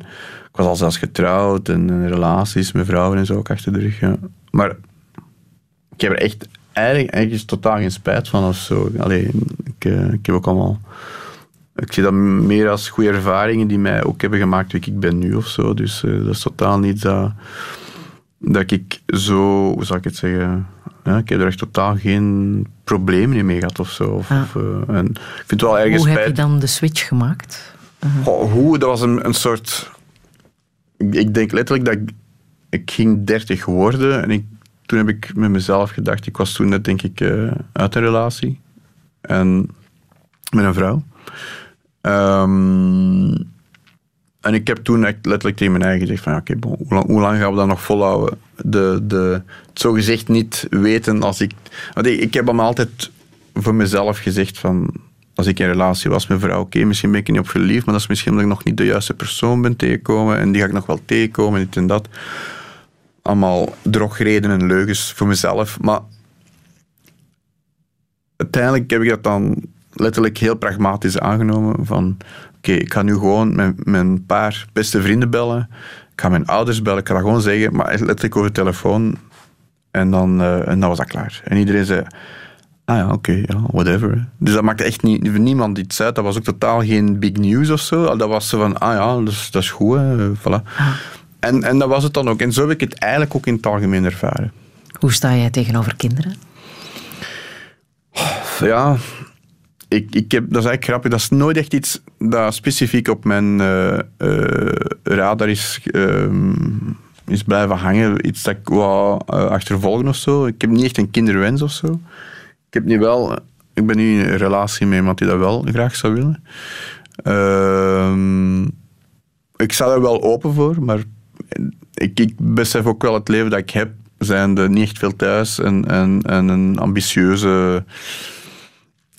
ik was al zelfs getrouwd en, en relaties met vrouwen en zo ook achter de rug. ja. Maar ik heb er echt eigenlijk, eigenlijk totaal geen spijt van of zo. Allee, ik, eh, ik heb ook allemaal... Ik zie dat meer als goede ervaringen die mij ook hebben gemaakt wie ik ben nu of zo. Dus dat is totaal niet dat, dat ik zo... Hoe zou ik het zeggen? Ja, ik heb er echt totaal geen problemen mee gehad of zo. Of, Ah. of, eh, en ik vind het wel ergens Hoe heb je dan de switch gemaakt? Hoe? Dat was een, een soort... Ik, ik denk letterlijk dat ik... Ik ging 30 worden en ik, toen heb ik met mezelf gedacht... Ik was toen net, denk ik, eh, uit een relatie. En met een vrouw. Ehm, en ik heb toen echt letterlijk tegen mijn eigen gezegd van... Oké, hoe, lang, gaan we dat nog volhouden? De, de, het zogezegd niet weten als ik... Want ik, heb hem altijd voor mezelf gezegd van... Als ik in relatie was met vrouw, oké, misschien ben ik niet op verliefd, maar dat is misschien omdat ik nog niet de juiste persoon ben tegengekomen en die ga ik nog wel tegenkomen, dit en dat. Allemaal drogredenen en leugens voor mezelf. Maar uiteindelijk heb ik dat dan letterlijk heel pragmatisch aangenomen. Van, oké, ik ga nu gewoon mijn, mijn paar beste vrienden bellen. Ik ga mijn ouders bellen. Ik ga dat gewoon zeggen, maar letterlijk over de telefoon. En dan, eh, en dan was dat klaar. En iedereen zei, ah ja, oké, ja, whatever. Dus dat maakte echt niet, niemand iets uit. Dat was ook totaal geen big news of zo. Dat was zo van, ah ja, dat is, dat is goed, hè, voilà. En, en dat was het dan ook. En zo heb ik het eigenlijk ook in het algemeen ervaren. Hoe sta jij tegenover kinderen? Ja, ik, ik heb, dat is eigenlijk grappig. Dat is nooit echt iets dat specifiek op mijn eh, eh, radar is, ehm, is blijven hangen. Iets dat ik wou eh, achtervolgen of zo. Ik heb niet echt een kinderwens of zo. Ik heb nu wel... Ik ben nu in een relatie met iemand die dat wel graag zou willen. Ehm, ik sta er wel open voor, maar ik, ik besef ook wel het leven dat ik heb, zijnde niet echt veel thuis en, en, en een ambitieuze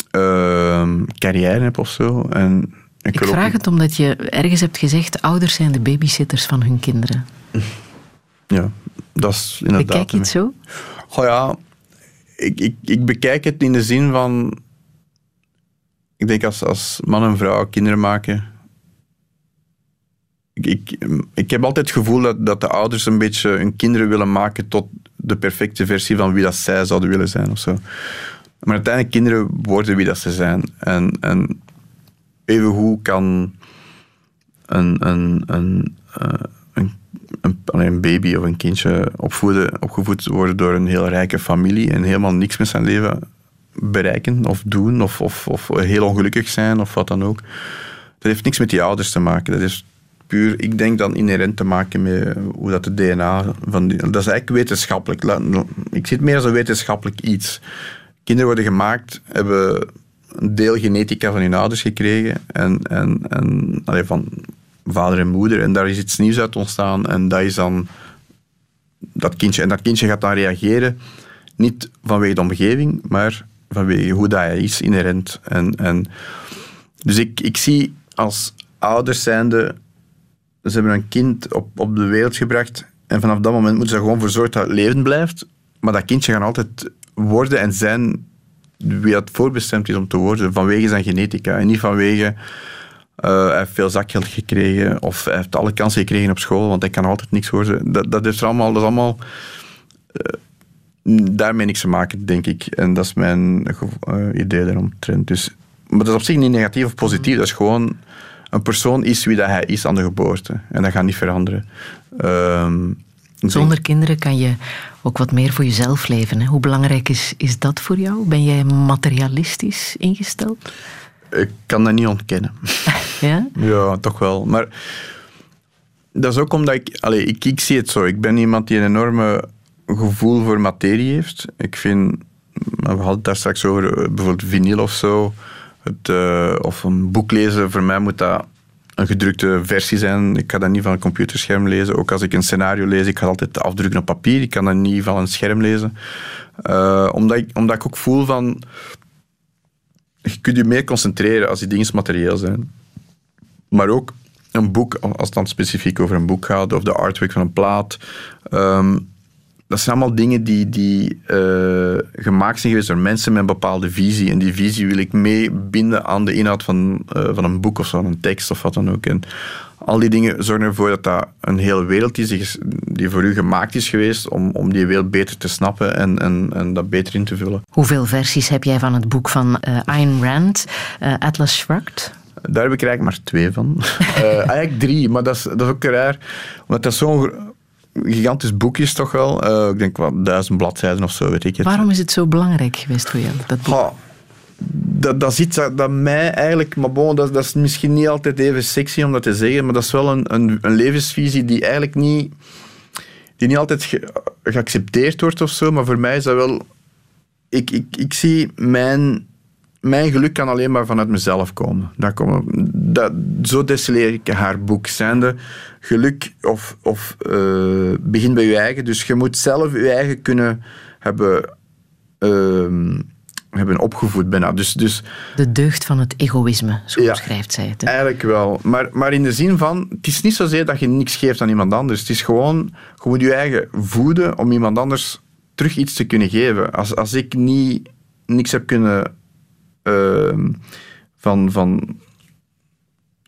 ehm, carrière heb of zo. En ik, Ik wil ook vraag het omdat je ergens hebt gezegd, ouders zijn de babysitters van hun kinderen. Ja, dat is inderdaad... Bekijk je het zo? Goh ja, ik, ik, ik bekijk het in de zin van... Ik denk als, als man en vrouw kinderen maken... Ik, ik, ik heb altijd het gevoel dat, dat de ouders een beetje hun kinderen willen maken tot de perfecte versie van wie dat zij zouden willen zijn of zo. Maar uiteindelijk, kinderen worden wie dat ze zijn. En, en even hoe kan een, een, een, eh, een, een, baby of een kindje opvoeden, opgevoed worden door een heel rijke familie en helemaal niks met zijn leven bereiken of doen of, of, of heel ongelukkig zijn of wat dan ook. Dat heeft niks met die ouders te maken. Dat is puur, ik denk dan inherent te maken met hoe dat de DNA van die, dat is eigenlijk wetenschappelijk. Ik zie het meer als een wetenschappelijk iets. Kinderen worden gemaakt, hebben een deel genetica van hun ouders gekregen en, en, en van vader en moeder. En daar is iets nieuws uit ontstaan en dat is dan dat kindje. En dat kindje gaat dan reageren, niet vanwege de omgeving, maar vanwege hoe dat hij is, inherent. En, en, dus ik, ik zie als ouders zijnde, ze hebben een kind op, op de wereld gebracht en vanaf dat moment moeten ze er gewoon voor zorgen dat het levend blijft. Maar dat kindje gaat altijd worden en zijn wie dat voorbestemd is om te worden, vanwege zijn genetica. En niet vanwege eh, hij heeft veel zakgeld gekregen of hij heeft alle kansen gekregen op school, want hij kan altijd niks worden. Dat, dat, is, er allemaal, dat is allemaal eh, daarmee niks te maken, denk ik. En dat is mijn eh, idee daaromtrent. Dus, maar dat is op zich niet negatief of positief. Dat is gewoon een persoon is wie dat hij is aan de geboorte. En dat gaat niet veranderen. Ehm, Zonder kinderen kan je ook wat meer voor jezelf leven. Hè? Hoe belangrijk is, is dat voor jou? Ben jij materialistisch ingesteld? Ik kan dat niet ontkennen. *laughs* Ja? Ja, toch wel. Maar dat is ook omdat ik, allee, ik, ik zie het zo. Ik ben iemand die een enorme gevoel voor materie heeft. Ik vind, we hadden het daar straks over, eh, bijvoorbeeld vinyl of zo. Het, eh, of een boek lezen, voor mij moet dat een gedrukte versie zijn. Ik ga dat niet van een computerscherm lezen. Ook als ik een scenario lees, ik ga altijd afdrukken op papier. Ik kan dat niet van een scherm lezen. Eh, omdat, ik, omdat ik ook voel van... Je kunt je meer concentreren als die dingen materieel zijn. Maar ook een boek, als het dan specifiek over een boek gaat, of de artwork van een plaat. ehm, dat zijn allemaal dingen die, die eh, gemaakt zijn geweest door mensen met een bepaalde visie. En die visie wil ik meebinden aan de inhoud van, eh, van een boek of zo, een tekst of wat dan ook. En al die dingen zorgen ervoor dat dat een hele wereld is die, voor u gemaakt is geweest om, om die wereld beter te snappen en, en, en dat beter in te vullen. Hoeveel versies heb jij van het boek van eh Ayn Rand, Atlas Shrugged? Daar heb ik er eigenlijk maar twee van. *laughs* Eigenlijk drie, maar dat is, dat is ook raar. Omdat dat zo'n gigantisch boek is toch wel. Eh, ik denk wel duizend bladzijden of zo, weet ik het. Waarom is het zo belangrijk geweest voor jou, dat boek? Dat, dat is iets dat, dat mij eigenlijk... Maar bon, dat, dat is misschien niet altijd even sexy om dat te zeggen, maar dat is wel een, een, een levensvisie die eigenlijk niet... Die niet altijd ge- geaccepteerd wordt of zo, maar voor mij is dat wel... Ik, ik, ik zie mijn... Mijn geluk kan alleen maar vanuit mezelf komen. Dat dat, zo destilleer ik haar boek. Zijnde geluk of, of eh, begin bij je eigen. Dus je moet zelf je eigen kunnen hebben ehm, hebben opgevoed bijna. Dus, dus De deugd van het egoïsme, zo Ja. beschrijft zij het. hè? eigenlijk wel. Maar, maar in de zin van, het is niet zozeer dat je niks geeft aan iemand anders. Het is gewoon, je moet je eigen voeden om iemand anders terug iets te kunnen geven. Als, als ik niet, niks heb kunnen ehm, van, van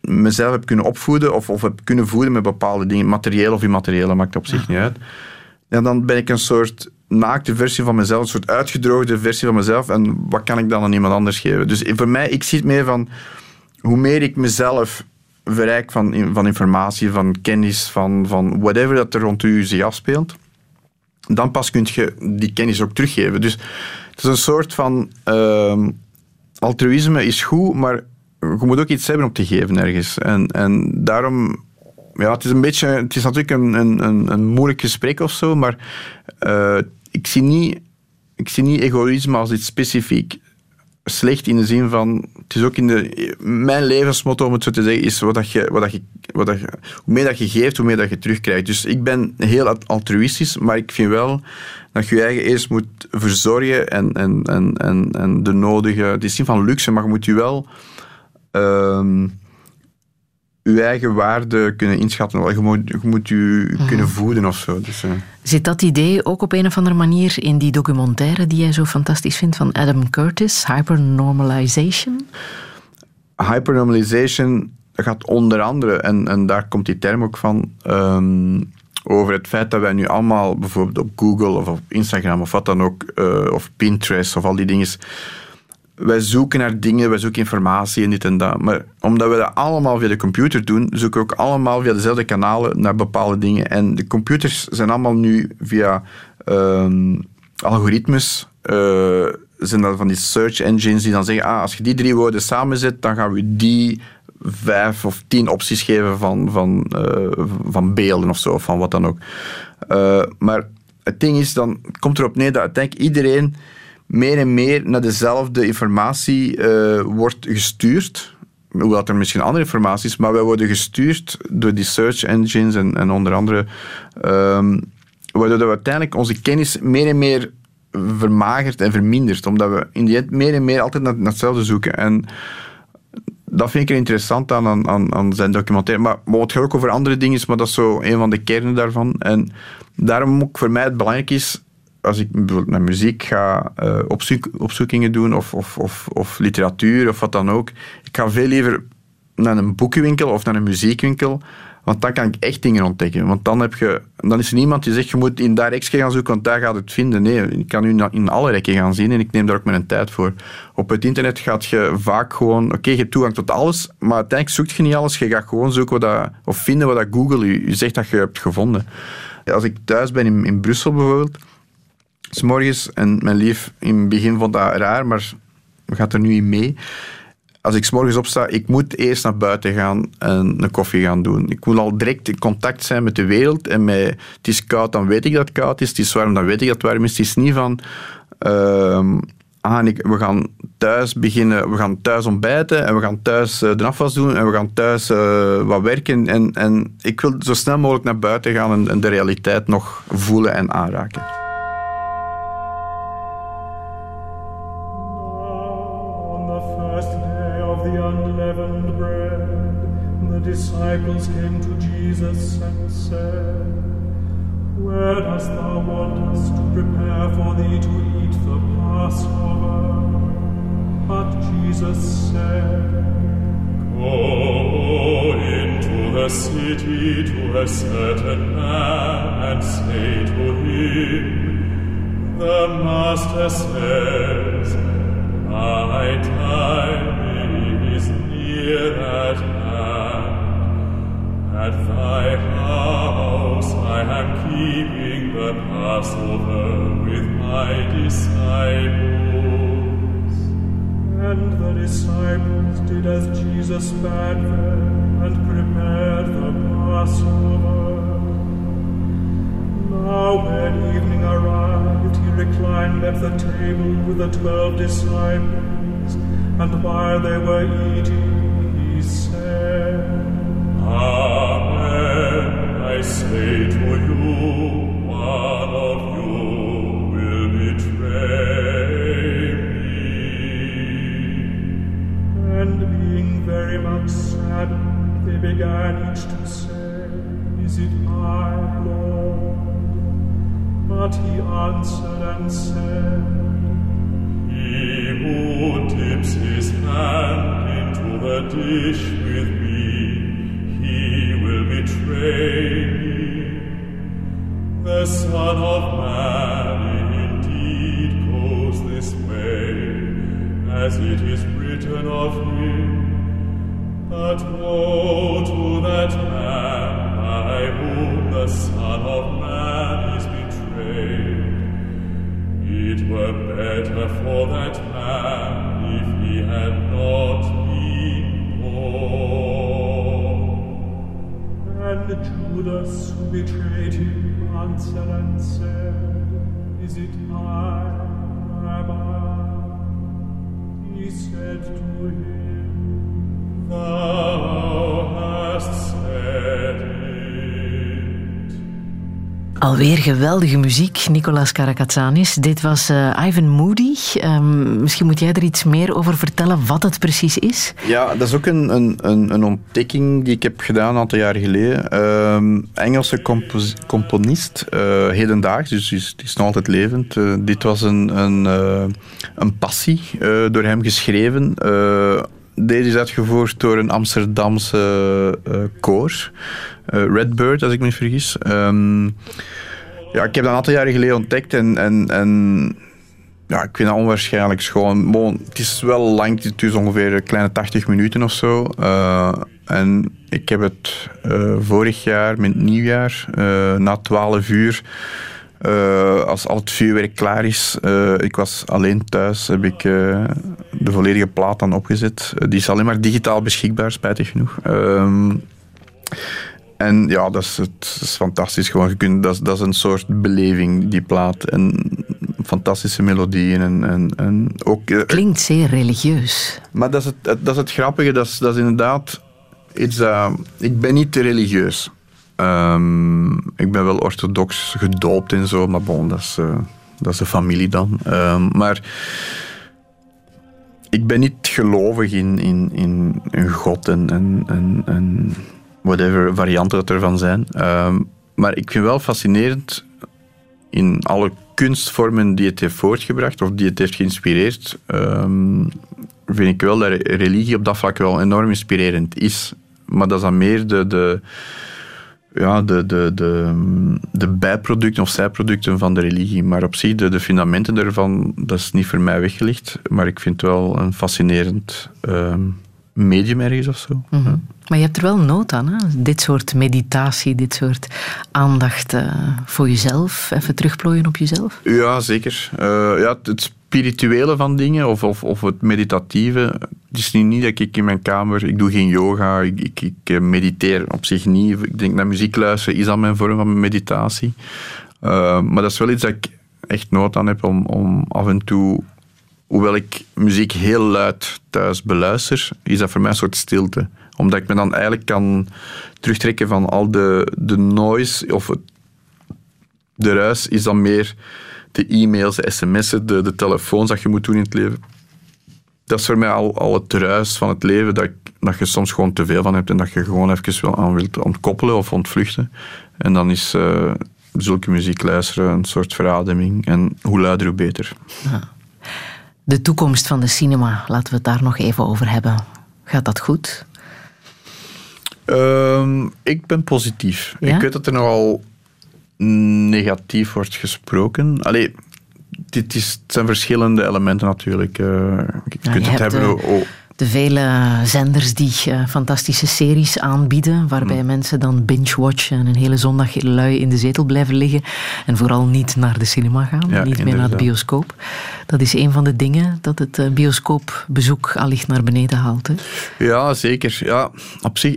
mezelf heb kunnen opvoeden of, of heb kunnen voeden met bepaalde dingen, materieel of immaterieel, maakt op zich niet uit. Ja, dan ben ik een soort naakte versie van mezelf, een soort uitgedroogde versie van mezelf. En wat kan ik dan aan iemand anders geven? Dus voor mij, ik zie het meer van hoe meer ik mezelf verrijk van, van informatie, van kennis, van, van whatever dat er rond u zich afspeelt, dan pas kun je die kennis ook teruggeven. Dus het is een soort van ehm, altruïsme is goed, maar je moet ook iets hebben om te geven ergens. En, en daarom, ja, het is een beetje, het is natuurlijk een, een, een, moeilijk gesprek of zo, maar eh, ik, zie niet, ik zie niet egoïsme als iets specifiek slecht in de zin van, het is ook in de, mijn levensmotto om het zo te zeggen, is wat dat je, wat dat je, wat dat hoe meer dat je geeft, hoe meer dat je terugkrijgt. Dus ik ben heel altruïstisch, maar ik vind wel dat je je eigen eerst moet verzorgen en, en, en, en, de nodige, het is niet van luxe, maar je moet je wel ehm, je eigen waarde kunnen inschatten. Je moet je, moet je kunnen voeden of zo. Dus, eh, Zit dat idee ook op een of andere manier in die documentaire die jij zo fantastisch vindt van Adam Curtis, Hypernormalization? hypernormalization gaat onder andere, en, en daar komt die term ook van, ehm, over het feit dat wij nu allemaal bijvoorbeeld op Google of op Instagram of wat dan ook, eh, of Pinterest of al die dingen, wij zoeken naar dingen, wij zoeken informatie en dit en dat. Maar omdat we dat allemaal via de computer doen, zoeken we ook allemaal via dezelfde kanalen naar bepaalde dingen. En de computers zijn allemaal nu via ehm, algoritmes, eh, zijn dat van die search engines die dan zeggen, ah, als je die drie woorden samenzet, dan gaan we die vijf of tien opties geven van, van, eh, van beelden of zo, of van wat dan ook. Eh, maar het ding is, dan komt erop neer dat uiteindelijk iedereen meer en meer naar dezelfde informatie eh, wordt gestuurd. Hoewel er misschien andere informatie is, maar wij worden gestuurd door die search engines en, en onder andere. ehm, waardoor we uiteindelijk onze kennis meer en meer vermagert en vermindert. Omdat we in die meer en meer altijd naar, hetzelfde zoeken. En dat vind ik er interessant aan, aan, aan, zijn documentaire. Maar, het gaat ook over andere dingen, maar dat is zo een van de kernen daarvan. En daarom ook voor mij het belangrijk is, als ik bijvoorbeeld naar muziek ga opzoek, opzoekingen doen of, of, of, of literatuur of wat dan ook. Ik ga veel liever naar een boekenwinkel of naar een muziekwinkel. Want dan kan ik echt dingen ontdekken. Want dan, heb je, dan is er niemand die zegt, je moet in dat rekje gaan zoeken, want daar gaat het vinden. Nee, ik kan na- in alle rekken gaan zien en ik neem daar ook mijn tijd voor. Op het internet gaat je vaak gewoon... Oké, je hebt toegang tot alles, maar uiteindelijk zoekt je niet alles. Je gaat gewoon zoeken wat dat, of vinden wat dat Google je zegt dat je hebt gevonden. Als ik thuis ben in, in Brussel bijvoorbeeld, s'morgens, en mijn lief in het begin vond dat raar, maar gaat er nu in mee als ik 's morgens opsta, ik moet eerst naar buiten gaan en een koffie gaan doen. Ik moet al direct in contact zijn met de wereld. En met, het is koud, dan weet ik dat het koud is. Het is warm, dan weet ik dat het warm is. Het is niet van... ehm, ah, ik, we gaan thuis beginnen, we gaan thuis ontbijten en we gaan thuis eh, de afwas doen en we gaan thuis eh, wat werken. En, en ik wil zo snel mogelijk naar buiten gaan en de realiteit nog voelen en aanraken. Unleavened bread, the disciples came to Jesus and said, Where dost thou want us to prepare for thee to eat the Passover? But Jesus said, Go into the city to a certain man and say to him, The Master says, My time is near at hand. At thy house I am keeping the Passover with my disciples. And the disciples did as Jesus bade them and prepared the Passover. Now, when evening arrived, he reclined at the table with the twelve disciples, and while they were eating, he said, Amen. I say to you, one of you will betray me. And being very much saddened, they began each to say, Is it I, Lord? But he answered and said, who dips his hand into the dish with me, he will betray me. The Son of Man indeed goes this way, as it is written of him. But woe to that man by whom the Son of Man It were better for that man if he had not been born. And Judas, who betrayed him, answered and said, Is it I, Rabbi? He said to him, Thou Alweer geweldige muziek, Nicolas Karakatsanis. Dit was eh, Ivan Moody. Ehm, misschien moet jij er iets meer over vertellen wat het precies is. Ja, dat is ook een, een, een, ontdekking die ik heb gedaan een aantal jaar geleden. Ehm, Engelse componist, eh hedendaags, dus die is, nog altijd levend. Eh, dit was een, een, een passie, door hem geschreven. Deze is uitgevoerd door een Amsterdamse koor. Eh, Redbird, als ik me niet vergis. Ehm, ja, ik heb dat een aantal jaren geleden ontdekt en, en, en ja, ik vind dat onwaarschijnlijk schoon. Het is wel lang, het is ongeveer een kleine 80 minuten of zo. Eh, en ik heb het eh, vorig jaar, met nieuwjaar, na 12 uur, als al het vuurwerk klaar is, ik was alleen thuis, heb ik de volledige plaat dan opgezet. Die is alleen maar digitaal beschikbaar, spijtig genoeg. En ja, dat is, het, is fantastisch. Gewoon, je kunt, dat, is, dat is een soort beleving, die plaat. En fantastische melodieën. En, en, en ook, eh, Klinkt zeer religieus. maar dat is het, het- dat is het grappige. Dat is, dat is inderdaad iets dat... Ik ben niet te religieus. Ehm, ik ben wel orthodox gedoopt en zo. Maar bon, dat is, eh, dat is de familie dan. Ehm, maar ik ben niet gelovig in, in, in, in God en, en, en, en whatever varianten dat ervan zijn. Ehm, maar ik vind wel fascinerend in alle kunstvormen die het heeft voortgebracht of die het heeft geïnspireerd, ehm, vind ik wel dat religie op dat vlak wel enorm inspirerend is. Maar dat is dan meer de, de, ja, de, de, de, de bijproducten of zijproducten van de religie. Maar op zich, de, de fundamenten daarvan, dat is niet voor mij weggelegd. Maar ik vind het wel een fascinerend ehm, medium ergens of zo. Mhm. Maar je hebt er wel nood aan, hè? dit soort meditatie, dit soort aandacht eh, voor jezelf, even terugplooien op jezelf. Ja, zeker. Eh, ja, het- spirituele van dingen of, of, of het meditatieve. Het is nu niet dat ik in mijn kamer, ik doe geen yoga, ik, ik, ik eh, mediteer op zich niet. Ik denk dat muziek luisteren is al mijn vorm van meditatie. Eh, maar dat is wel iets dat ik echt nood aan heb om, om af en toe, hoewel ik muziek heel luid thuis beluister, is dat voor mij een soort stilte. Omdat ik me dan eigenlijk kan terugtrekken van al de, de noise of het de ruis is dan meer de e-mails, de sms'en, de, de telefoons dat je moet doen in het leven. Dat is voor mij al, al het ruis van het leven, dat, dat je soms gewoon te veel van hebt en dat je gewoon even wel aan wilt ontkoppelen of ontvluchten. En dan is eh, zulke muziek luisteren een soort verademing. En hoe luider, hoe beter. De toekomst van de cinema, laten we het daar nog even over hebben. Gaat dat goed? Ehm, ik ben positief. Ja? Ik weet dat er nogal negatief wordt gesproken. Allee, dit is, het zijn verschillende elementen natuurlijk. Eh, je kunt je het hebben de- De vele zenders die eh, fantastische series aanbieden, waarbij Mm. mensen dan binge-watchen en een hele zondag lui in de zetel blijven liggen en vooral niet naar de cinema gaan, Ja, niet meer naar de bioscoop. Dat is een van de dingen dat het eh, bioscoopbezoek allicht naar beneden haalt. Hè? Ja, zeker. Ja, op zich,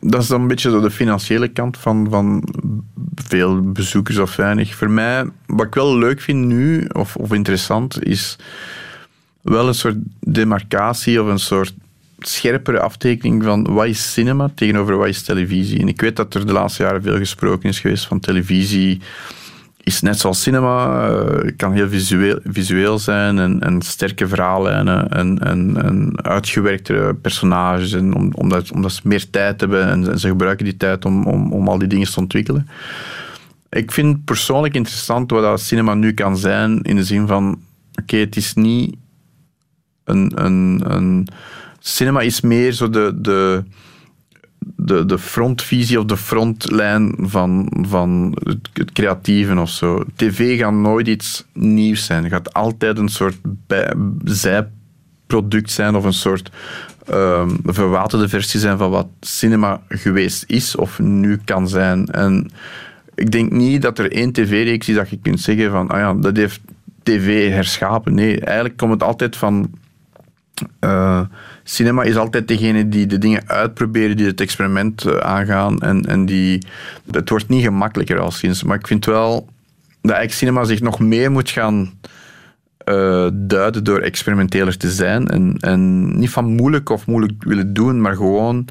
dat is dan een beetje zo de financiële kant van, van veel bezoekers of weinig. Voor mij, wat ik wel leuk vind nu, of, of interessant, is wel een soort demarcatie of een soort scherpere aftekening van wat is cinema tegenover wat is televisie. En ik weet dat er de laatste jaren veel gesproken is geweest van televisie is net zoals cinema, eh, kan heel visueel, visueel zijn en, en sterke verhaallijnen en, en, en uitgewerkte personages. En om, omdat, omdat ze meer tijd hebben en, en ze gebruiken die tijd om, om, om al die dingen te ontwikkelen. Ik vind persoonlijk interessant wat dat cinema nu kan zijn in de zin van, oké, het is niet een, een, een... Cinema is meer zo de... de de, de frontvisie of de frontlijn van, van het, creatieve of zo. TV gaat nooit iets nieuws zijn. Het gaat altijd een soort zijproduct zijn of een soort ehm, verwaterde versie zijn van wat cinema geweest is of nu kan zijn. En ik denk niet dat er één tv-reeks is dat je kunt zeggen van ah ja, dat heeft tv herschapen. Nee, eigenlijk komt het altijd van eh, cinema is altijd degene die de dingen uitproberen, die het experiment eh, aangaan. En, en die, het wordt niet gemakkelijker als sinds. Maar ik vind wel dat eigenlijk cinema zich nog meer moet gaan eh, duiden door experimenteler te zijn. En, en niet van moeilijk of moeilijk willen doen, maar gewoon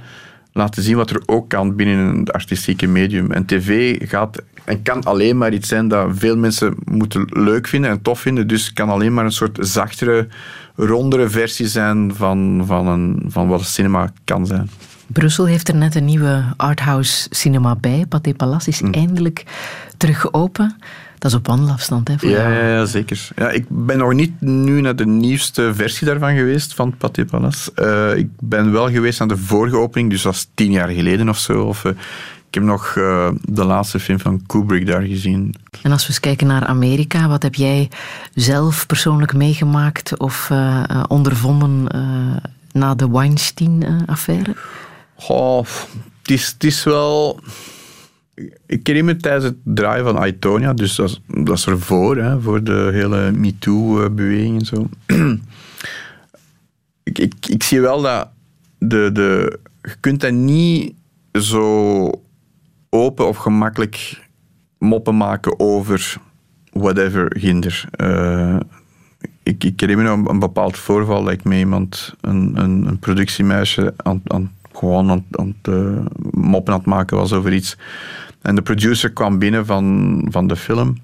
laten zien wat er ook kan binnen het artistieke medium. En tv gaat en kan alleen maar iets zijn dat veel mensen moeten leuk vinden en tof vinden. Dus kan alleen maar een soort zachtere, rondere versie zijn van, van, een, van wat cinema kan zijn. Brussel heeft er net een nieuwe arthouse cinema bij. Pathé Palace is eindelijk terug open. Dat is op wandelafstand, hè? Voor Ja, jou. ja, ja, zeker. Ja, ik ben nog niet nu naar de nieuwste versie daarvan geweest, van Pathé Palace. Eh, ik ben wel geweest aan de vorige opening, dus dat is tien jaar geleden of zo. Of, eh, ik heb nog eh, de laatste film van Kubrick daar gezien. En als we eens kijken naar Amerika, wat heb jij zelf persoonlijk meegemaakt of eh, ondervonden na de Weinstein-affaire? Goh, het is, het is wel... Ik herinner me tijdens het draaien van Aitonia, dus dat is, dat is ervoor, hè, voor de hele MeToo-beweging en zo. *clears throat* ik, ik, ik zie wel dat de, de, je kunt dat niet zo open of gemakkelijk moppen maken over whatever ginder. Eh, ik, ik herinner me een, bepaald voorval dat ik met iemand, een, een, een productiemeisje, aan, aan, gewoon aan, aan eh, moppen aan het maken was over iets. En de producer kwam binnen van, van de film.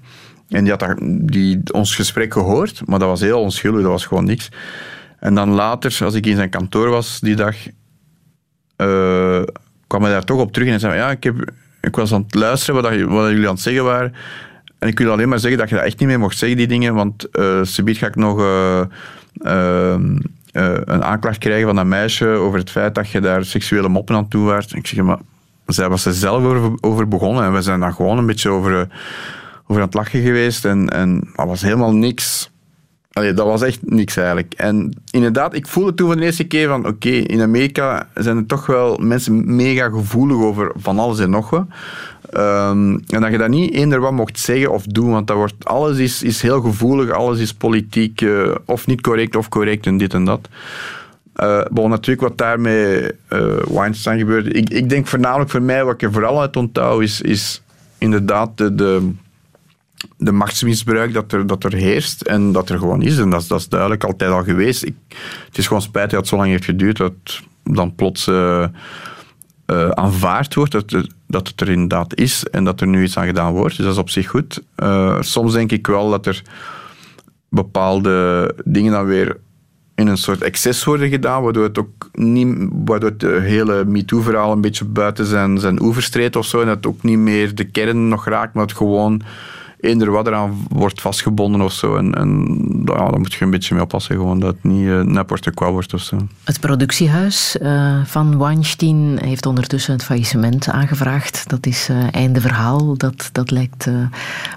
En die had daar, die, ons gesprek gehoord, maar dat was heel onschuldig, dat was gewoon niks. En dan later, als ik in zijn kantoor was die dag, eh, kwam hij daar toch op terug en zei: Ja, ik, heb, ik was aan het luisteren wat, wat jullie aan het zeggen waren. En ik wil alleen maar zeggen dat je dat echt niet meer mocht zeggen, die dingen, want uh, subiet ga ik nog eh, eh, eh, een aanklacht krijgen van dat meisje over het feit dat je daar seksuele moppen aan toe waart. Ik zeg, maar zij was er zelf over, over begonnen en we zijn daar gewoon een beetje over, eh, over aan het lachen geweest en, en dat was helemaal niks. Allee, dat was echt niks eigenlijk. En inderdaad, ik voelde toen van de eerste keer van oké, in Amerika zijn er toch wel mensen mega gevoelig over van alles en nog wat. Ehm, en dat je dat niet eender wat mocht zeggen of doen, want dat wordt, alles is, is heel gevoelig, alles is politiek eh, of niet correct of correct en dit en dat. Uh, natuurlijk wat daarmee uh, Weinstein gebeurde. Ik, ik denk voornamelijk voor mij, wat ik vooral uit onthoud, is, is inderdaad de, de, de machtsmisbruik dat er, dat er heerst en dat er gewoon is. En dat, is- dat is duidelijk altijd al geweest. Ik, het is gewoon spijtig dat het zo lang heeft geduurd dat het dan plots eh, eh, aanvaard wordt dat, dat het er inderdaad is en dat er nu iets aan gedaan wordt. Dus dat is op zich goed. Eh, soms denk ik wel dat er bepaalde dingen dan weer in een soort excess worden gedaan, waardoor het ook niet, waardoor het hele MeToo-verhaal een beetje buiten zijn, zijn oevers treedt of zo, en dat het ook niet meer de kern nog raakt, maar het gewoon eender wat eraan wordt vastgebonden of zo. En, en ja, daar moet je een beetje mee oppassen, gewoon, dat het niet uh, n'importe quoi wordt of zo. Het productiehuis eh, van Weinstein heeft ondertussen het faillissement aangevraagd. Dat is eh, einde verhaal, dat, dat lijkt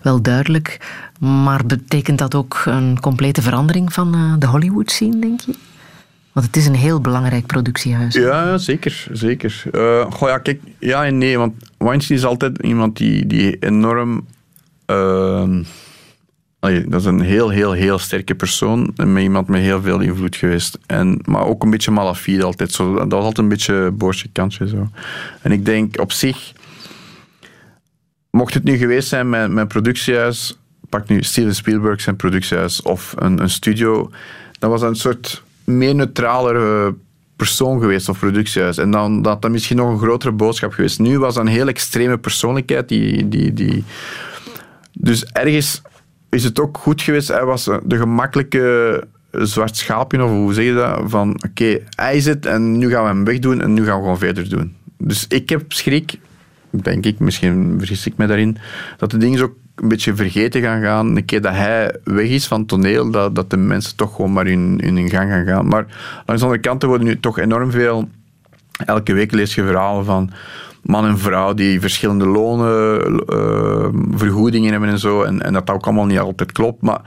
wel duidelijk. Maar betekent dat ook een complete verandering van de Hollywood scene, denk je? Want het is een heel belangrijk productiehuis. Ja, zeker. zeker. Uh, goh, ja, kijk, ja en nee, want Weinstein is altijd iemand die, die enorm... Allee, dat is een heel, heel, heel sterke persoon. En met iemand met heel veel invloed geweest. En, maar ook een beetje malafide altijd. Zo, dat was altijd een beetje boosje kantje. Zo. En ik denk op zich... Mocht het nu geweest zijn met mijn productiehuis... Pak nu Steven Spielberg zijn productiehuis of een, een studio... Dan was dat een soort meer neutralere persoon geweest of productiehuis. En dan dat dat misschien nog een grotere boodschap geweest. Nu was dat een heel extreme persoonlijkheid. Die, die, die... Dus ergens is het ook goed geweest. Hij was de gemakkelijke zwart schaapje, of hoe zeg je dat? Van oké, okay, hij het en nu gaan we hem wegdoen en nu gaan we gewoon verder doen. Dus ik heb schrik, denk ik, misschien vergis ik me daarin, dat de dingen ook een beetje vergeten gaan gaan. Een keer dat hij weg is van toneel, dat, dat de mensen toch gewoon maar in, in hun gang gaan gaan. Maar langs de andere kant worden nu toch enorm veel... Elke week lees je verhalen van man en vrouw die verschillende lonen, uh, vergoedingen hebben en zo. En, en dat dat ook allemaal niet altijd klopt. Maar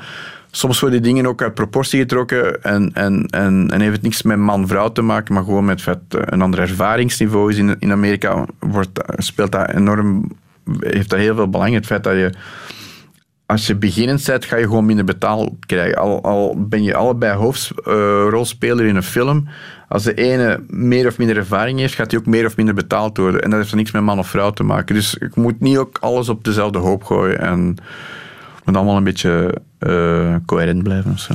soms worden die dingen ook uit proportie getrokken en, en, en, en heeft het niks met man-vrouw te maken, maar gewoon met het feit een ander ervaringsniveau is. In, in Amerika wordt, speelt dat enorm heeft dat heel veel belang. Het feit dat je, als je beginnend bent, ga je gewoon minder betaald krijgen. Al, al ben je allebei hoofdrolspeler in een film, als de ene meer of minder ervaring heeft, gaat hij ook meer of minder betaald worden. En dat heeft er niks met man of vrouw te maken. Dus je moet niet ook alles op dezelfde hoop gooien en moet allemaal een beetje uh, coherent blijven of zo.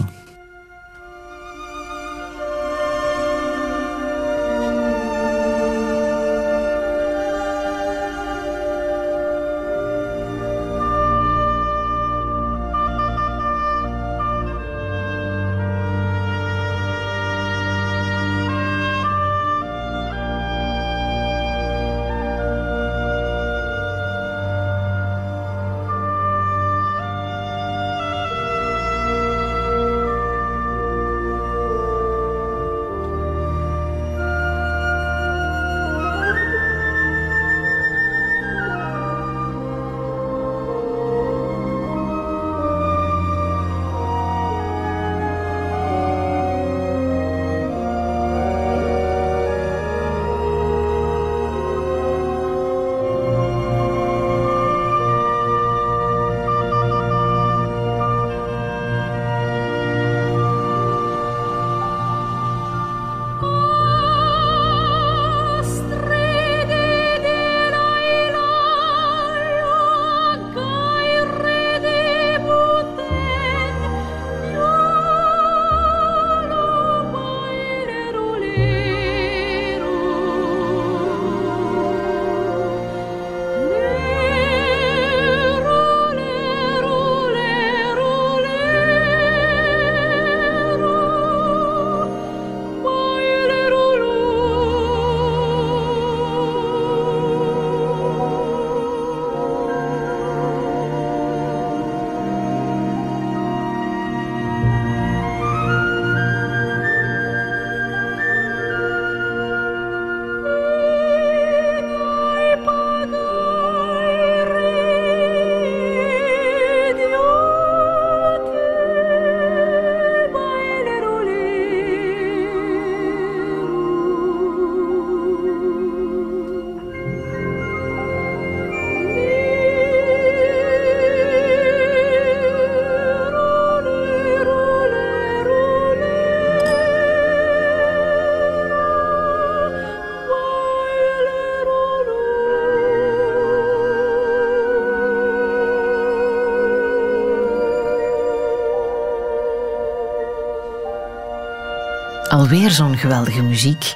Alweer zo'n geweldige muziek.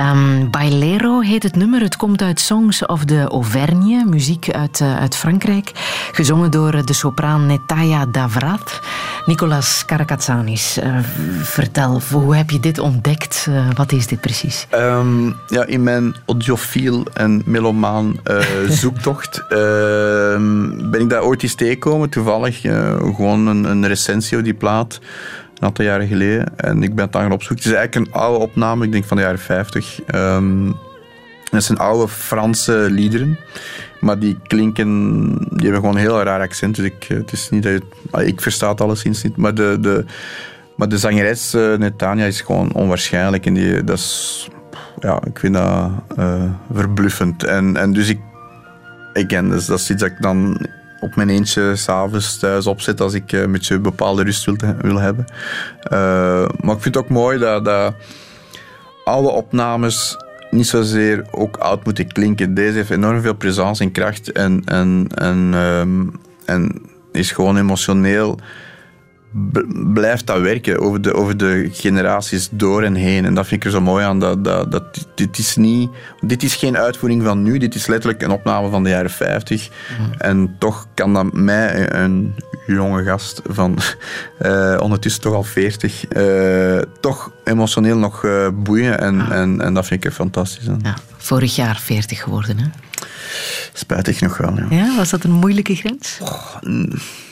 Um, Bailero heet het nummer. Het komt uit Songs of the Auvergne, muziek uit, uh, uit Frankrijk. Gezongen door de sopraan Netaya Davrat. Nicolas Karakatsanis, uh, vertel, hoe heb je dit ontdekt? Uh, wat is dit precies? Um, ja, in mijn audiofiel en melomaan *laughs* zoektocht ehm, ben ik daar ooit eens tegengekomen. Toevallig gewoon een, een recensie op die plaat een aantal jaren geleden. En ik ben het dan gaan opzoeken. Het is eigenlijk een oude opname, ik denk van de jaren 50. Um, dat zijn oude Franse liederen. Maar die klinken, die hebben gewoon een heel raar accent. Dus ik, het is niet dat je, ik versta het alleszins niet. Maar de, de, maar de zangeres uh, Netanya is gewoon onwaarschijnlijk. En die, dat is, ja, ik vind dat uh, verbluffend. En, en dus ik, again, dus dat is iets dat ik dan op mijn eentje s'avonds thuis opzet als ik een beetje bepaalde rust wil, hebben. Uh, maar ik vind het ook mooi dat, dat alle opnames niet zozeer ook oud moeten klinken. Deze heeft enorm veel presence en kracht en, en, en, um, en is gewoon emotioneel blijft dat werken over de, over de generaties door en heen. En dat vind ik er zo mooi aan. Dat, dat, dat, dit, is niet, dit is geen uitvoering van nu, dit is letterlijk een opname van de jaren 50. En toch kan dat mij, een jonge gast van uh, *laughs* ondertussen toch al 40, uh, toch emotioneel nog uh, boeien. En, en, en dat vind ik fantastisch. Ja, vorig jaar 40 geworden, hè? Spijtig nog wel, ja. ja was dat een moeilijke grens? Oh,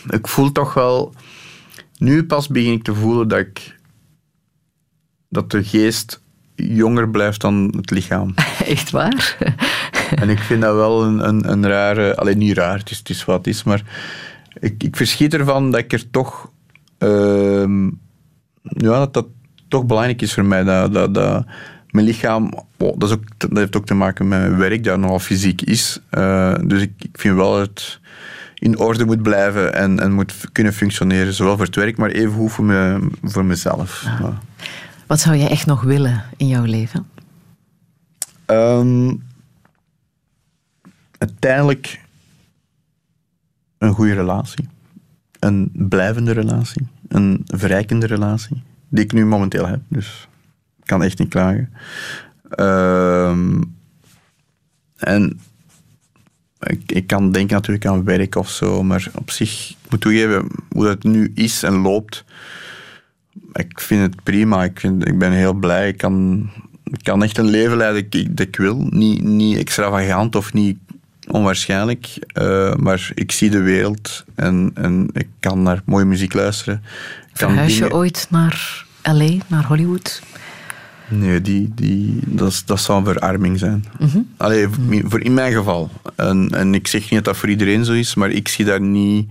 ik voel toch wel nu pas begin ik te voelen dat ik dat de geest jonger blijft dan het lichaam. *laughs* Echt waar? *laughs* en ik vind dat wel een, een, een rare... Alleen niet raar, het is, het is wat het is, maar ik, ik verschiet ervan dat ik er toch... Uh, ja, dat dat toch belangrijk is voor mij. Dat, dat, dat mijn lichaam... Oh, dat, is ook, dat heeft ook te maken met mijn werk, dat nogal fysiek is. Uh, dus ik, ik vind wel het in orde moet blijven en, en moet kunnen functioneren, zowel voor het werk, maar even voor, me, voor mezelf. Ja. Wat zou jij echt nog willen in jouw leven? Um, uiteindelijk een goede relatie. Een blijvende relatie. Een verrijkende relatie. Die ik nu momenteel heb. Dus ik kan echt niet klagen. Um, en ik, ik, kan denken natuurlijk aan werk of zo, maar op zich, ik moet toegeven, hoe dat nu is en loopt, ik vind het prima. Ik, vind, ik ben heel blij. Ik kan, ik kan echt een leven leiden dat ik, dat ik wil. Niet, niet extravagant of niet onwaarschijnlijk, uh, maar ik zie de wereld en, en ik kan naar mooie muziek luisteren. Verhuis je ooit naar L.A., naar Hollywood? Nee, die, die, dat, dat zou een verarming zijn. Mm -hmm. Allee, voor in mijn geval. En, en ik zeg niet dat dat voor iedereen zo is, maar ik zie daar niet...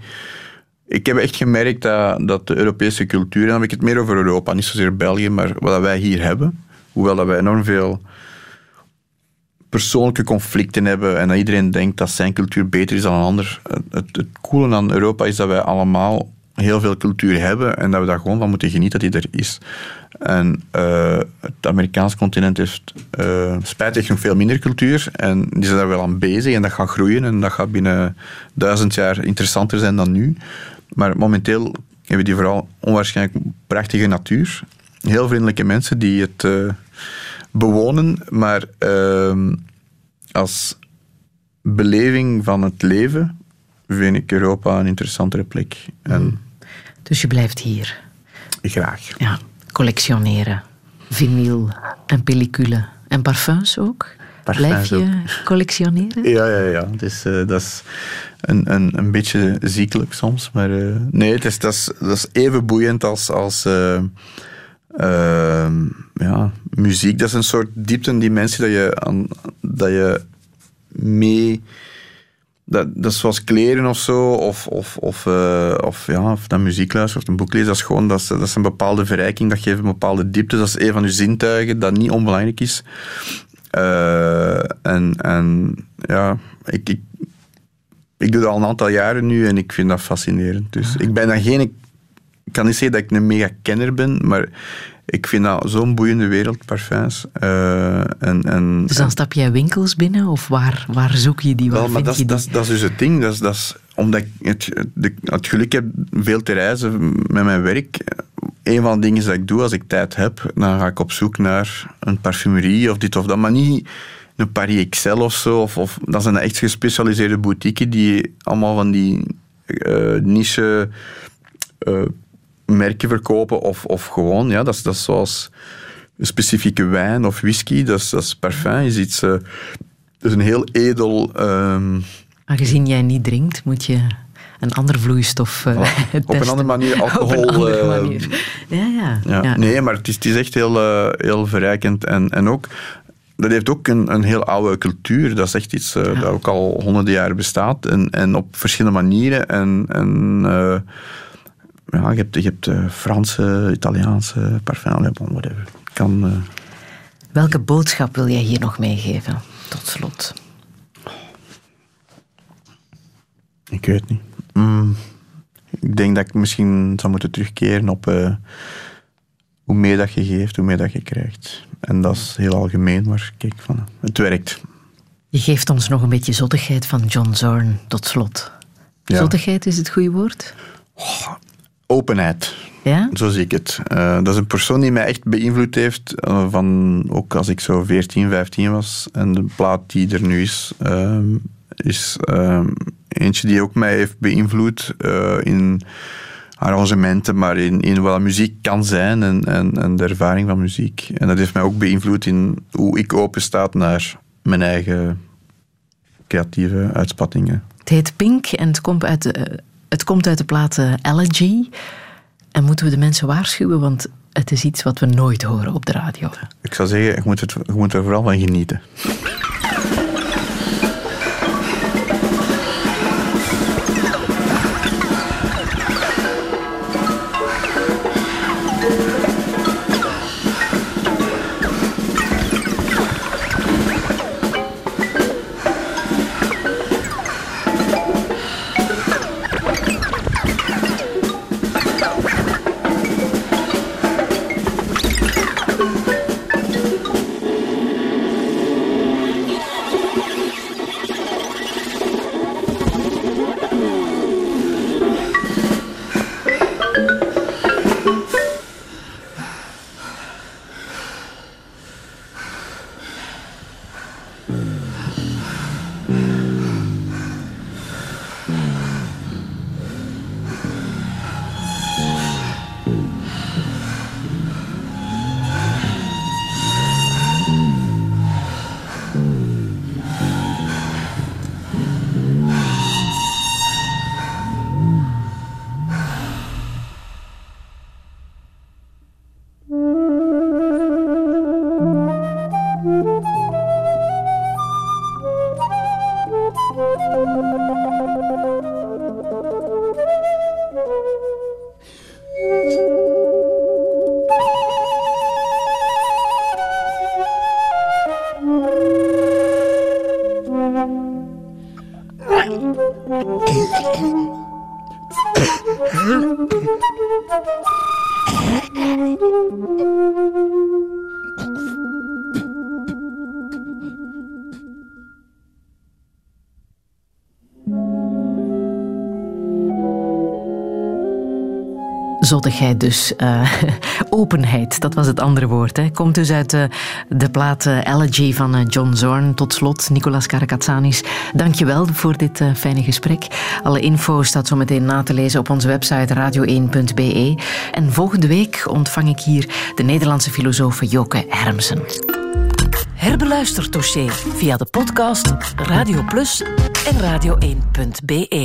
Ik heb echt gemerkt dat, dat de Europese cultuur, en dan heb ik het meer over Europa, niet zozeer België, maar wat wij hier hebben, hoewel dat wij enorm veel persoonlijke conflicten hebben en dat iedereen denkt dat zijn cultuur beter is dan een ander. Het, het, het coole aan Europa is dat wij allemaal heel veel cultuur hebben en dat we daar gewoon van moeten genieten dat die er is. En uh, het Amerikaanse continent heeft uh, spijtig nog veel minder cultuur. En die zijn daar wel aan bezig en dat gaat groeien. En dat gaat binnen duizend jaar interessanter zijn dan nu. Maar momenteel hebben die vooral onwaarschijnlijk prachtige natuur. Heel vriendelijke mensen die het uh, bewonen. Maar als beleving van het leven vind ik Europa een interessantere plek. En dus je blijft hier? Graag. Ja collectioneren. Vinyl en pellicule. En parfums ook? Parfums Blijf je ook. collectioneren? Ja, ja, ja. Dus, uh, dat is een, een, een beetje ziekelijk soms. Maar uh, nee, het is, dat, is, dat is even boeiend als, als uh, ja, muziek. Dat is een soort diepte-dimensie dat je, aan, dat je mee dat, dat is zoals kleren of zo, of, of, of, uh, of, ja, of naar muziek luisteren of een boek lezen. Dat is gewoon dat is, dat is een bepaalde verrijking, dat geeft een bepaalde diepte. Dat is een van je zintuigen, dat niet onbelangrijk is. Uh, en, en ja, ik, ik, ik doe dat al een aantal jaren nu en ik vind dat fascinerend. Dus ik ben dan geen... Ik kan niet zeggen dat ik een mega kenner ben, maar ik vind dat zo'n boeiende wereld, parfums. Uh, en, en, dus dan stap jij winkels binnen of waar, waar zoek je die? Waar wel, maar vind dat, je die? dat, dat is dus het ding. Dat is, dat is, omdat ik het, de, het geluk heb veel te reizen met mijn werk, een van de dingen dat ik doe als ik tijd heb, dan ga ik op zoek naar een parfumerie of dit of dat, maar niet een Paris Excel of zo. Of, of, dat zijn echt gespecialiseerde boutiques die allemaal van die eh, niche eh, merken verkopen of, of gewoon, ja, dat is, dat is zoals een specifieke wijn of whisky, dat is, dat is parfum, is iets, dat is een heel edel... ehm, Aangezien jij niet drinkt, moet je een ander vloeistof eh, testen. op een *laughs* andere manier alcohol... *laughs* Op een andere eh, manier. Ja, ja. Ja. ja. Nee, maar het is, het is echt heel, eh, heel verrijkend. En, en ook, dat heeft ook een, een heel oude cultuur. Dat is echt iets eh, dat ook al honderden jaar bestaat. En, en op verschillende manieren. En, en ja, je hebt, je hebt eh, Franse, Italiaanse parfum, whatever. Kan, eh, Welke boodschap wil jij hier nog meegeven, tot slot? ik weet niet. Mm, ik denk dat ik misschien zou moeten terugkeren op eh, hoe meer dat je geeft, hoe meer dat je krijgt. En dat is heel algemeen, maar kijk, van, het werkt. Je geeft ons nog een beetje zottigheid van John Zorn, tot slot. Ja. Zottigheid is het goede woord? Openheid. Ja? Zo zie ik het. Eh, dat is een persoon die mij echt beïnvloed heeft. eh, van, ook als ik zo 14, 15 was. En de plaat die er nu is, ehm, is ehm, eentje die ook mij heeft beïnvloed eh, in arrangementen, maar in, in wat muziek kan zijn en, en, en de ervaring van muziek. En dat heeft mij ook beïnvloed in hoe ik open sta naar mijn eigen creatieve uitspattingen. Het heet Pink en het komt uit de, het komt uit de plaat eh, Elegy. En moeten we de mensen waarschuwen, want het is iets wat we nooit horen op de radio. Ik zou zeggen, je moet, het, je moet er vooral van genieten. Zottigheid dus. eh, *laughs* openheid, dat was het andere woord. Hè. Komt dus uit eh, de plaat eh, Elegy van John Zorn. Tot slot, Nicolas Karakatsanis, dank je wel voor dit fijne gesprek. Alle info staat zo meteen na te lezen op onze website radio1.be. En volgende week ontvang ik hier de Nederlandse filosoof Joke Hermsen. Herbeluister Touché via de podcast Radio Plus en radio1.be.